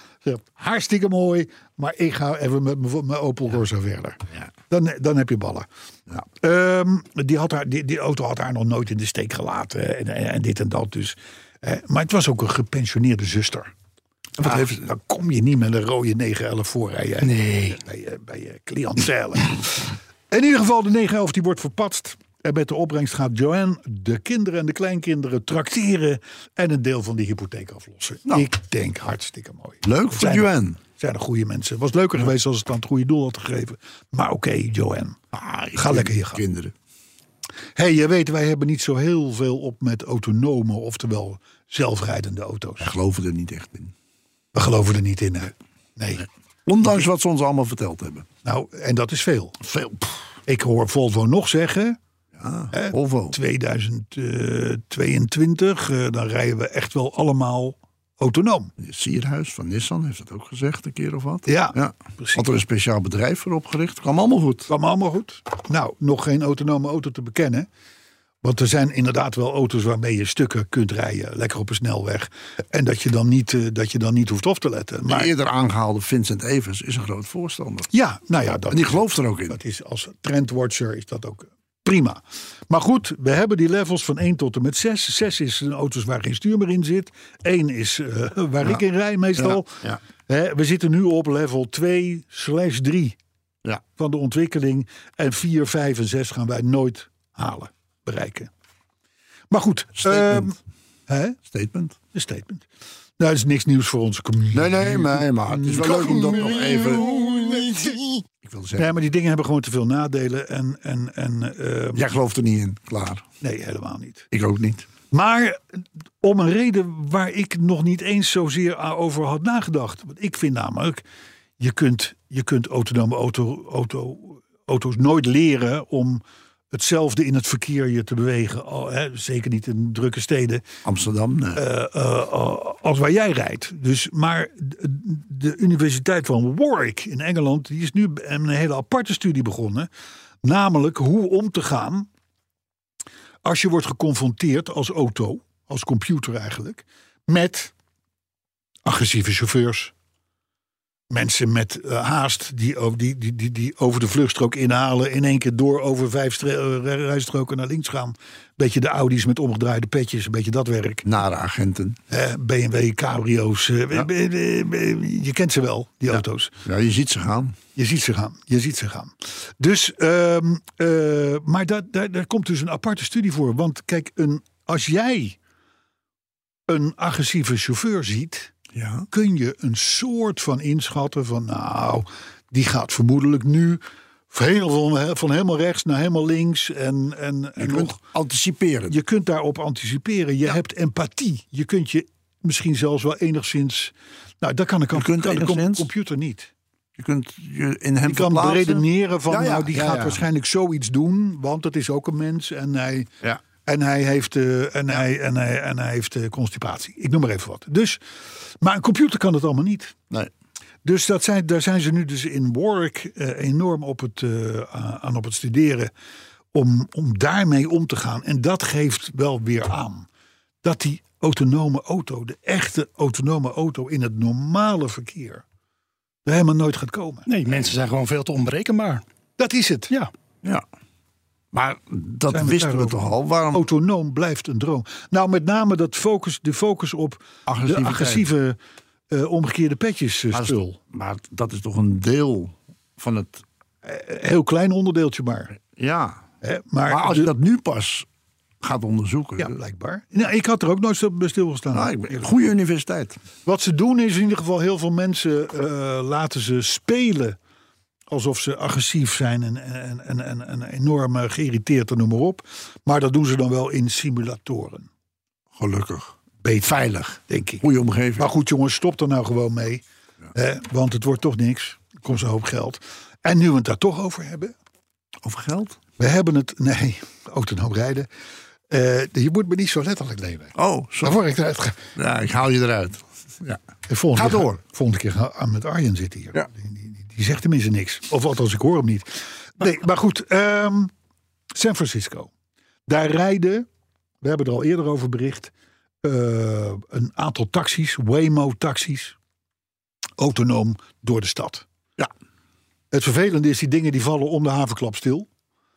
hartstikke mooi, maar ik ga even met mijn- Opel Corsa verder. Dan, dan heb je ballen. Ehm, die, had haar, die, die auto had haar nog nooit in de steek gelaten en, en, en dit en dat. Dus. Eh, maar het was ook een gepensioneerde zuster. Wat heeft, dan kom je niet met een rode 911 voorrijden. Nee. Bij je, bij je cliëntele. In ieder geval, de 911 die wordt verpatst. En met de opbrengst gaat Joanne de kinderen en de kleinkinderen trakteren. En een deel van die hypotheek aflossen. Nou. Ik denk hartstikke mooi. Leuk voor Joanne. Zijn er goede mensen. Was leuker geweest als het aan het goede doel had gegeven. Maar oké, Joanne. Ah, Ga lekker je gang. Kinderen. hey, je weet, wij hebben niet zo heel veel op met autonome, oftewel zelfrijdende auto's. Wij geloven er niet echt in. We geloven er niet in. Hè? Nee. Ondanks wat ze ons allemaal verteld hebben. Nou, en dat is veel. Veel. Ik hoor Volvo nog zeggen. Ja, Hè? Volvo. 2022, eh, dan rijden we echt wel allemaal autonoom. Sierhuis van Nissan heeft het ook gezegd, een keer of wat. Ja, ja. precies. Had er een speciaal bedrijf voor opgericht. Kwam allemaal goed. Kwam allemaal goed. Nou, nog geen autonome auto te bekennen. Want er zijn inderdaad wel auto's waarmee je stukken kunt rijden. Lekker op een snelweg. En dat je dan niet, eh, dat je dan niet hoeft op te letten. De Maar eerder aangehaalde Vincent Evers is een groot voorstander. ja, nou ja, dat, En die gelooft er ook in. dat is als trendwatcher is dat ook prima. Maar goed, we hebben die levels van 1 tot en met 6. 6 is een auto's waar geen stuur meer in zit. 1 is eh, waar ik in rij meestal. Ja, we zitten nu op level 2 slash 3 Ja. van de ontwikkeling. En 4, 5 en 6 gaan wij nooit halen, bereiken. Maar goed, Statement. ehm, hè? Statement. een statement. Nou, dat is niks nieuws voor onze community. Nee, nee, maar, maar het is wel leuk om dat nog even... Ik wil zeggen, Nee, maar die dingen hebben gewoon te veel nadelen. En, en, en ehm, jij gelooft er niet in. Klaar. nee, helemaal niet. Ik ook niet. Maar om een reden waar ik nog niet eens zozeer over had nagedacht. Want ik vind namelijk, je kunt, je kunt autonome auto, auto, auto's nooit leren om hetzelfde in het verkeer je te bewegen. Al, hè, zeker niet in drukke steden. Amsterdam, nee. eh, eh, als waar jij rijdt. Dus, maar de Universiteit van Warwick in Engeland, die is nu een hele aparte studie begonnen. Namelijk hoe om te gaan als je wordt geconfronteerd als auto, als computer eigenlijk, met agressieve chauffeurs. Mensen met eh, haast die, over- die, die, die, die over de vluchtstrook inhalen. In één keer door over vijf eh, rijstroken naar links gaan. Beetje de Audi's met omgedraaide petjes. Een beetje dat werk. Nare agenten. Eh, BMW, cabrio's. eh, Je kent ze wel, die auto's. Ja, je ziet ze gaan. Je ziet ze gaan. Je ziet ze gaan. Dus, ehm, eh, maar daar, daar, daar komt dus een aparte studie voor. Want kijk, een, als jij een agressieve chauffeur ziet, Ja. kun je een soort van inschatten van, nou, die gaat vermoedelijk nu van, van, van helemaal rechts naar helemaal links. En, en, Je en kunt nog, anticiperen. je kunt daarop anticiperen. Je hebt empathie. Je kunt je misschien zelfs wel enigszins. Nou, dat kan een, Je kunt kan enigszins? computer niet. Je kunt je in hem Die kan redeneren van, Ja, ja, nou, die gaat waarschijnlijk zoiets doen, want het is ook een mens en hij, Ja. en hij heeft, eh, en hij, en hij, en hij heeft eh, constipatie. Ik noem maar even wat. Dus, maar een computer kan het allemaal niet. Nee. Dus dat zijn, daar zijn ze nu dus in Warwick eh, enorm op het, eh, aan op het studeren om, om daarmee om te gaan. En dat geeft wel weer aan dat die autonome auto, de echte autonome auto in het normale verkeer, er helemaal nooit gaat komen. Nee, mensen zijn gewoon veel te onberekenbaar. Dat is het. Ja. Ja. Maar dat Zijn wisten we toch al. Waarom Autonoom blijft een droom. Nou, met name dat focus, de focus op de agressieve eh, omgekeerde petjes eh, Maar, spul. maar dat is toch een deel van het. Heel klein onderdeeltje maar. Ja. Hè? Maar, Maar als je dat nu pas gaat onderzoeken. Ja, blijkbaar. Nou, ik had er ook nooit bij stilgestaan. Nou, goede universiteit. Wat ze doen is in ieder geval heel veel mensen eh, laten ze spelen alsof ze agressief zijn en, en, en, en, en enorm eh, geïrriteerd en noem maar op. Maar dat doen ze dan wel in simulatoren. Gelukkig. beter. Veilig. denk ik. Goede omgeving. Maar goed, jongens, stop er nou gewoon mee. Hè, want het wordt toch niks. Er komt zo'n hoop geld. En nu we het daar toch over hebben. Over geld? We hebben het. Nee, autonoom rijden. Eh, je moet me niet zo letterlijk nemen. Oh, sorry. ik eruit Ja, ik haal je eruit. Ja. Volgende Ga keer door. Volgende keer gaan we met Arjen zitten hier. Ja. Die, die, zegt tenminste niks. Of althans, ik hoor hem niet. Nee, maar goed. ehm, San Francisco. Daar rijden, we hebben er al eerder over bericht, eh, een aantal taxis, Waymo-taxis, autonoom door de stad. Ja. Het vervelende is, die dingen die vallen om de havenklap stil.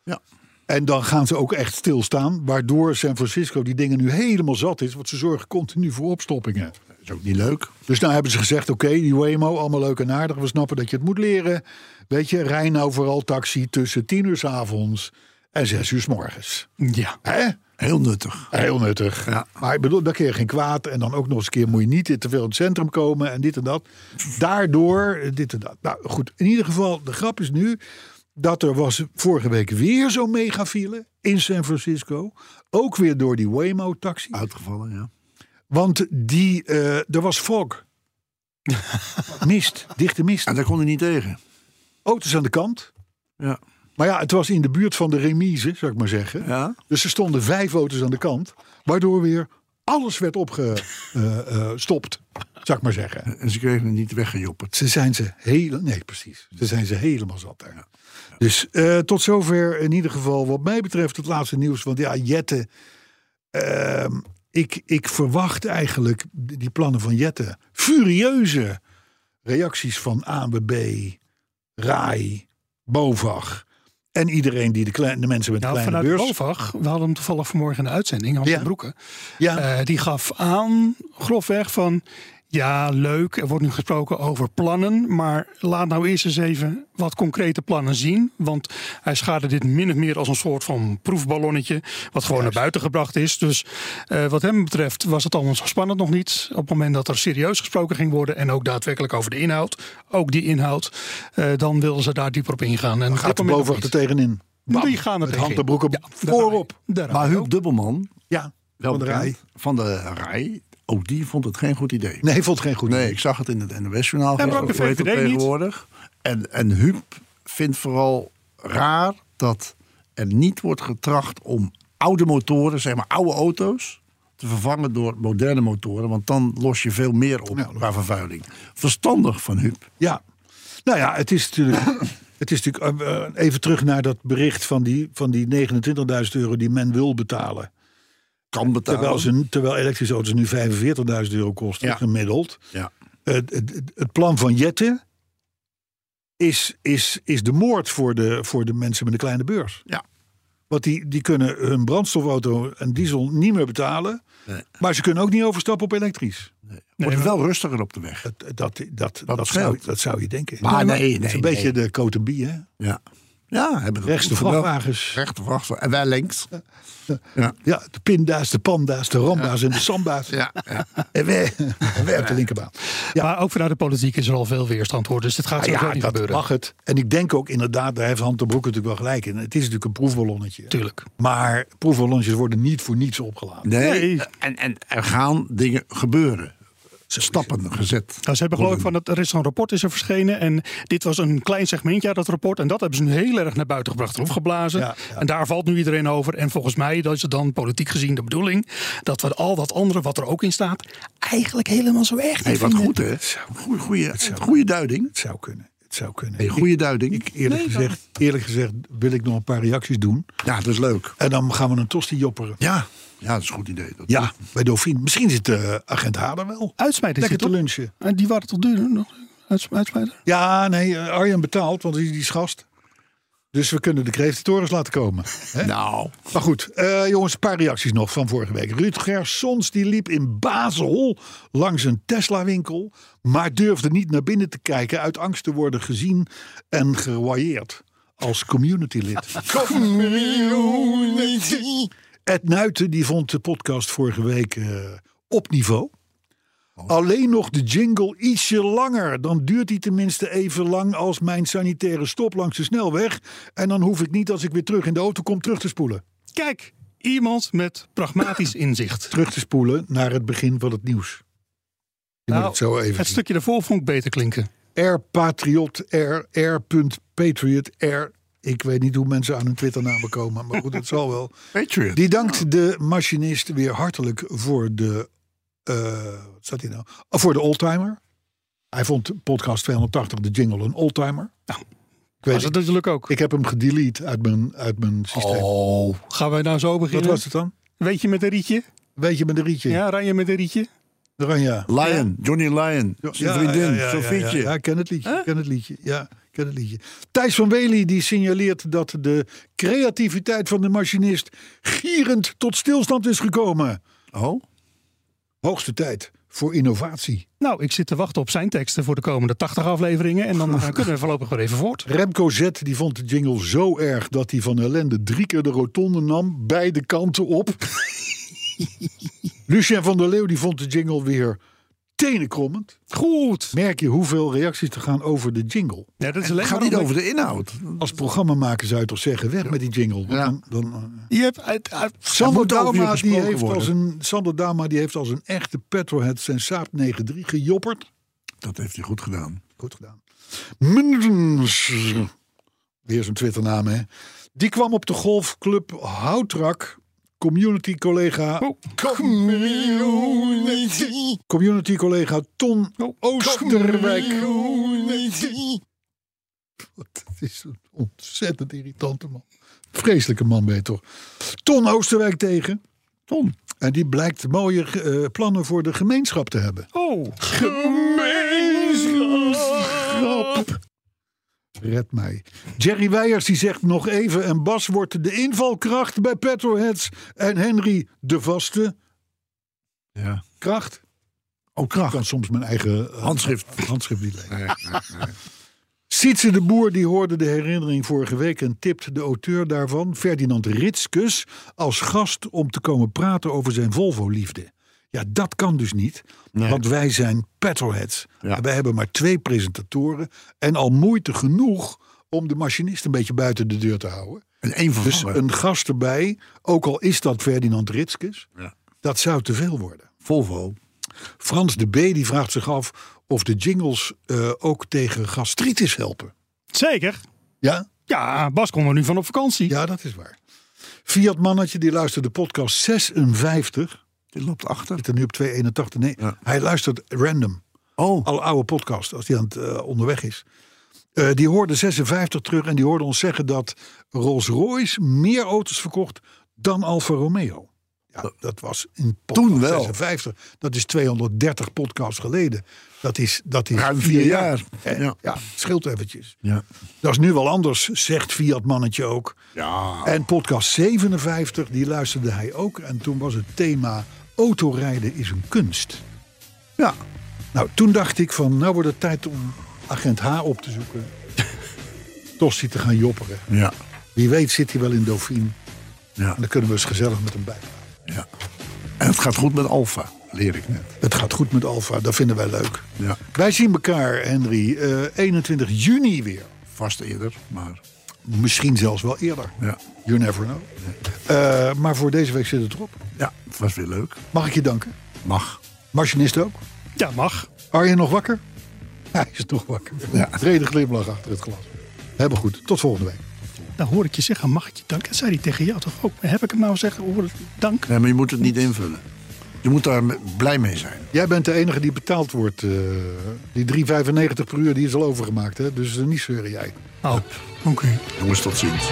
Ja. En dan gaan ze ook echt stilstaan. Waardoor San Francisco die dingen nu helemaal zat is. Want ze zorgen continu voor opstoppingen. Dat is ook niet leuk. Dus nou hebben ze gezegd, oké, die Waymo, allemaal leuk en aardig. We snappen dat je het moet leren. Weet je, rij nou vooral taxi tussen tien uur s avonds en zes uur s morgens. Ja. Hè? Heel nuttig. Heel nuttig. Ja. Maar ik bedoel, daar je geen kwaad. En dan ook nog eens een keer moet je niet te veel in het centrum komen en dit en dat. Daardoor dit en dat. Nou goed, in ieder geval, de grap is nu dat er was vorige week weer zo'n megafile in San Francisco. Ook weer door die Waymo-taxi. Uitgevallen, ja. Want die, eh, er was fog. mist, dichte mist. En daar kon hij niet tegen. Auto's aan de kant. Ja. Maar ja, het was in de buurt van de remise, zou ik maar zeggen. Ja? Dus er stonden vijf auto's aan de kant. Waardoor weer alles werd opgestopt, zou ik maar zeggen. En ze kregen het niet weggejopperd. Ze zijn ze heel, nee precies, ze zijn ze helemaal zat daar. Dus eh, tot zover in ieder geval wat mij betreft het laatste nieuws. Want ja, Jette, ehm, ik, ik verwacht eigenlijk die plannen van Jette. Furieuze reacties van ANWB, RAI, BOVAG en iedereen die de, kleine, de mensen met de Nou, kleine vanuit beurs... BOVAG, we hadden hem toevallig vanmorgen in de uitzending, Hans Ja. van Broeke. Ja. Eh, die gaf aan, grofweg, van ja, leuk, er wordt nu gesproken over plannen, maar laat nou eerst eens even wat concrete plannen zien. Want hij schaarde dit min of meer als een soort van proefballonnetje, wat gewoon naar buiten gebracht is. Dus eh, wat hem betreft was het allemaal zo spannend nog niet. Op het moment dat er serieus gesproken ging worden en ook daadwerkelijk over de inhoud, ook die inhoud, eh, dan wilden ze daar dieper op ingaan. En op gaat BOVAG nog er tegenin. Bam, Die gaan er met tegenin. Ja, daar voorop. Maar Huub. Dubbelman, Ja, wel van de rij. van de rij, ook die vond het geen goed idee. Nee, vond het geen goed Nee, idee. ik zag het in het NOS-journaal. Ja, maar ook de hoe heet het VVD niet. tegenwoordig. En, en Huub vindt vooral raar dat er niet wordt getracht om oude motoren, zeg maar oude auto's, te vervangen door moderne motoren. Want dan los je veel meer op Ja, qua vervuiling. Verstandig van Huub. Ja, nou ja, het is natuurlijk. Het is natuurlijk eh, eh, even terug naar dat bericht van die, van die 29.000 euro die men wil betalen. Kan betalen. Terwijl, ze, terwijl elektrische auto's nu 45.000 euro kosten, Ja. gemiddeld. Ja. Het, het, het plan van Jette is, is, is de moord voor de, voor de mensen met een kleine beurs. Ja. Want die, die kunnen hun brandstofauto en diesel niet meer betalen. Nee. Maar ze kunnen ook niet overstappen op elektrisch. Wordt wel rustiger op de weg. Dat, dat, dat, Dat dat, zou, dat zou je denken. Maar nee, nee, is een nee. beetje de Cotenbie, hè? Ja. Ja, hebben we Rechts de vrachtwagens. Rechte vrachtwagens. En wij links. Ja. Ja, de pinda's, de panda's, de ramba's en de samba's. Ja, ja. En wij, en wij op de linkerbaan. Ja. Maar ook vanuit de politiek is er al veel weerstand voor. Dus dit gaat Ah, sowieso ja, niet dat gebeuren. mag het. En ik denk ook inderdaad, daar heeft Han de Broek natuurlijk wel gelijk in. Het is natuurlijk een proefballonnetje. Tuurlijk. Maar proefballonnetjes worden niet voor niets opgeladen. Nee, Nee. En, en er gaan dingen gebeuren. Stappen gezet. Nou, ze hebben geloof ik van dat er is zo'n rapport is er verschenen. En dit was een klein segmentje uit dat rapport. En dat hebben ze nu heel erg naar buiten gebracht en opgeblazen. Ja, ja. En daar valt nu iedereen over. En volgens mij dat is het dan politiek gezien de bedoeling. Dat we al dat andere wat er ook in staat. eigenlijk helemaal zo erg Hey, niet wat vinden. goed hè? Goeie, goeie, goeie duiding. Het zou kunnen. Het zou kunnen. Hey, goeie duiding. Ik, eerlijk, gezegd, eerlijk gezegd wil ik nog een paar reacties doen. Ja, dat is leuk. En dan gaan we een tosti jopperen. Ja, ja dat is een goed idee. Dat Ja, bij Dauphine. Misschien zit de agent Hader wel. Uitsmijter is Lekker het te lunchen. En die waren toch duurder nog? Uits- Uitsmijter? Ja, nee, eh, Arjen betaalt, want die, die is gast. Dus we kunnen de creatorens laten komen. Hè? Nou, Maar goed, eh, jongens, een paar reacties nog van vorige week. Ruud Gersons die liep in Basel langs een Tesla-winkel... maar durfde niet naar binnen te kijken... uit angst te worden gezien en gewailleerd als communitylid. Ed Nuiten die vond de podcast vorige week eh, op niveau. Alleen nog de jingle ietsje langer. Dan duurt die tenminste even lang als mijn sanitaire stop langs de snelweg. En dan hoef ik niet als ik weer terug in de auto kom terug te spoelen. Kijk, Iemand met pragmatisch inzicht. Terug te spoelen naar het begin van het nieuws. Je moet het zo even Nou, het stukje daarvoor vond ik beter klinken. Air Patriot, Air, Air.patriot, Air. Ik weet niet hoe mensen aan hun Twitternamen komen, maar goed, het zal wel. Patriot. Die dankt de machinist weer hartelijk voor de, eh, wat staat hier nou? Oh, voor de oldtimer. Hij vond podcast 280 de jingle een oldtimer. Nou, ik weet Was het. het natuurlijk ook. Ik heb hem gedelete uit mijn, uit mijn systeem. Oh, Gaan wij nou zo Wat beginnen? was het dan? Weet je met een rietje? Weet je met een rietje? Ja, rij je met een rietje? Oranje. Lion, Johnny Lion. Zijn vriendin, ja, ja, Sofietje. Ja, ja, ik ken het liedje. ik Ken het liedje. Ja, ken het liedje. Thijs van Wely die signaleert dat de creativiteit van de machinist gierend tot stilstand is gekomen. Oh, Hoogste tijd voor innovatie. Nou, ik zit te wachten op zijn teksten voor de komende 80 afleveringen. En dan eh, kunnen we voorlopig weer even voort. Remco Z die vond de jingle zo erg dat hij van ellende drie keer de rotonde nam, beide kanten op. Lucien van der Leeuw die vond de jingle weer tenenkrommend. Goed. Merk je hoeveel reacties er gaan over de jingle? Ja, dat is alleen gaat niet over de inhoud. Als programmamaker zou je toch zeggen, weg met die jingle. Ja. Dan, dan, eh, Je hebt uit, uit- Sander Dama, die heeft worden. als een, Sander Dama die heeft als een echte petrolhead zijn Saab 93 gejopperd. Dat heeft hij goed gedaan. Goed gedaan. Weer zijn Twitternaam hè. Die kwam op de golfclub Houtrak. Community collega. Oh. Community. Community collega Ton Oh. Oosterwijk. Wat is een ontzettend irritante man. Vreselijke man ben je toch. Ton Oosterwijk tegen. Ton. En die blijkt mooie eh, plannen voor de gemeenschap te hebben. Oh, Grap. Red mij. Jerry Weijers die zegt nog even. En Bas wordt de invalkracht bij Petroheads. En Henry de vaste Ja. kracht. Oh, Ik kracht. kan soms mijn eigen eh, Handschrift. handschrift niet lezen. Nee, nee, nee. Sietse de Boer die hoorde de herinnering vorige week en tipt de auteur daarvan, Ferdinand Ritskus, als gast om te komen praten over zijn Volvo-liefde. Ja, dat kan dus niet, Nee. want wij zijn petrolheads. Ja. En wij hebben maar twee presentatoren en al moeite genoeg om de machinist een beetje buiten de deur te houden. En één van Dus een gast erbij, ook al is dat Ferdinand Ritskus, Ja. dat zou te veel worden. Volvo. Frans de B die vraagt zich af of de jingles eh, ook tegen gastritis helpen. zeker. Ja? Ja, Bas komt er nu van op vakantie. Ja, dat is waar. Fiat Mannetje, die luistert de podcast 56. Die loopt achter. Zit er nu op 281. Nee, Ja. hij luistert random. Oh, Alle oude podcast, als hij aan het eh, onderweg is. Eh, die hoorde 56 terug en die hoorde ons zeggen dat Rolls-Royce meer auto's verkocht dan Alfa Romeo. Ja, dat was in Toen wel. 56. Dat is 230 podcasts geleden. Dat is, dat is Ruim vier jaar. Eh, Ja. ja, scheelt eventjes. ja. Dat is nu wel anders, zegt Fiat Mannetje ook. Ja. En podcast 57, die luisterde hij ook. En toen was het thema autorijden is een kunst. Ja. Nou, toen dacht ik van, nou wordt het tijd om agent H op te zoeken. Tossie te gaan jopperen. Ja. Wie weet zit hij wel in Dauphine. Ja. En dan kunnen we eens gezellig met hem bij. ja. En het gaat goed met Alfa, leer ik net. Het gaat goed met Alfa, dat vinden wij leuk. Ja. Wij zien elkaar, Henry, eh 21 juni weer. Vast eerder, maar Misschien zelfs wel eerder. ja. You never know. Eh, maar voor deze week zit het erop. Ja, het was weer leuk. Mag ik je danken? Mag. Machinist ook? Ja, mag. Arjen nog wakker? Hij is nog wakker. Ja. Brede glimlach achter het glas. Hebben goed. Tot volgende week. Dan hoor ik je zeggen, mag ik je danken? Dat zei hij tegen jou toch ook? Heb ik hem nou zeggen, hoor, dank? Nee, maar je moet het niet invullen. Je moet daar blij mee zijn. Jij bent de enige die betaald wordt. eh, die 3,95 per uur die is al overgemaakt. Hè? Dus eh, niet zeuren jij. Oh, oké. Jongens, tot ziens.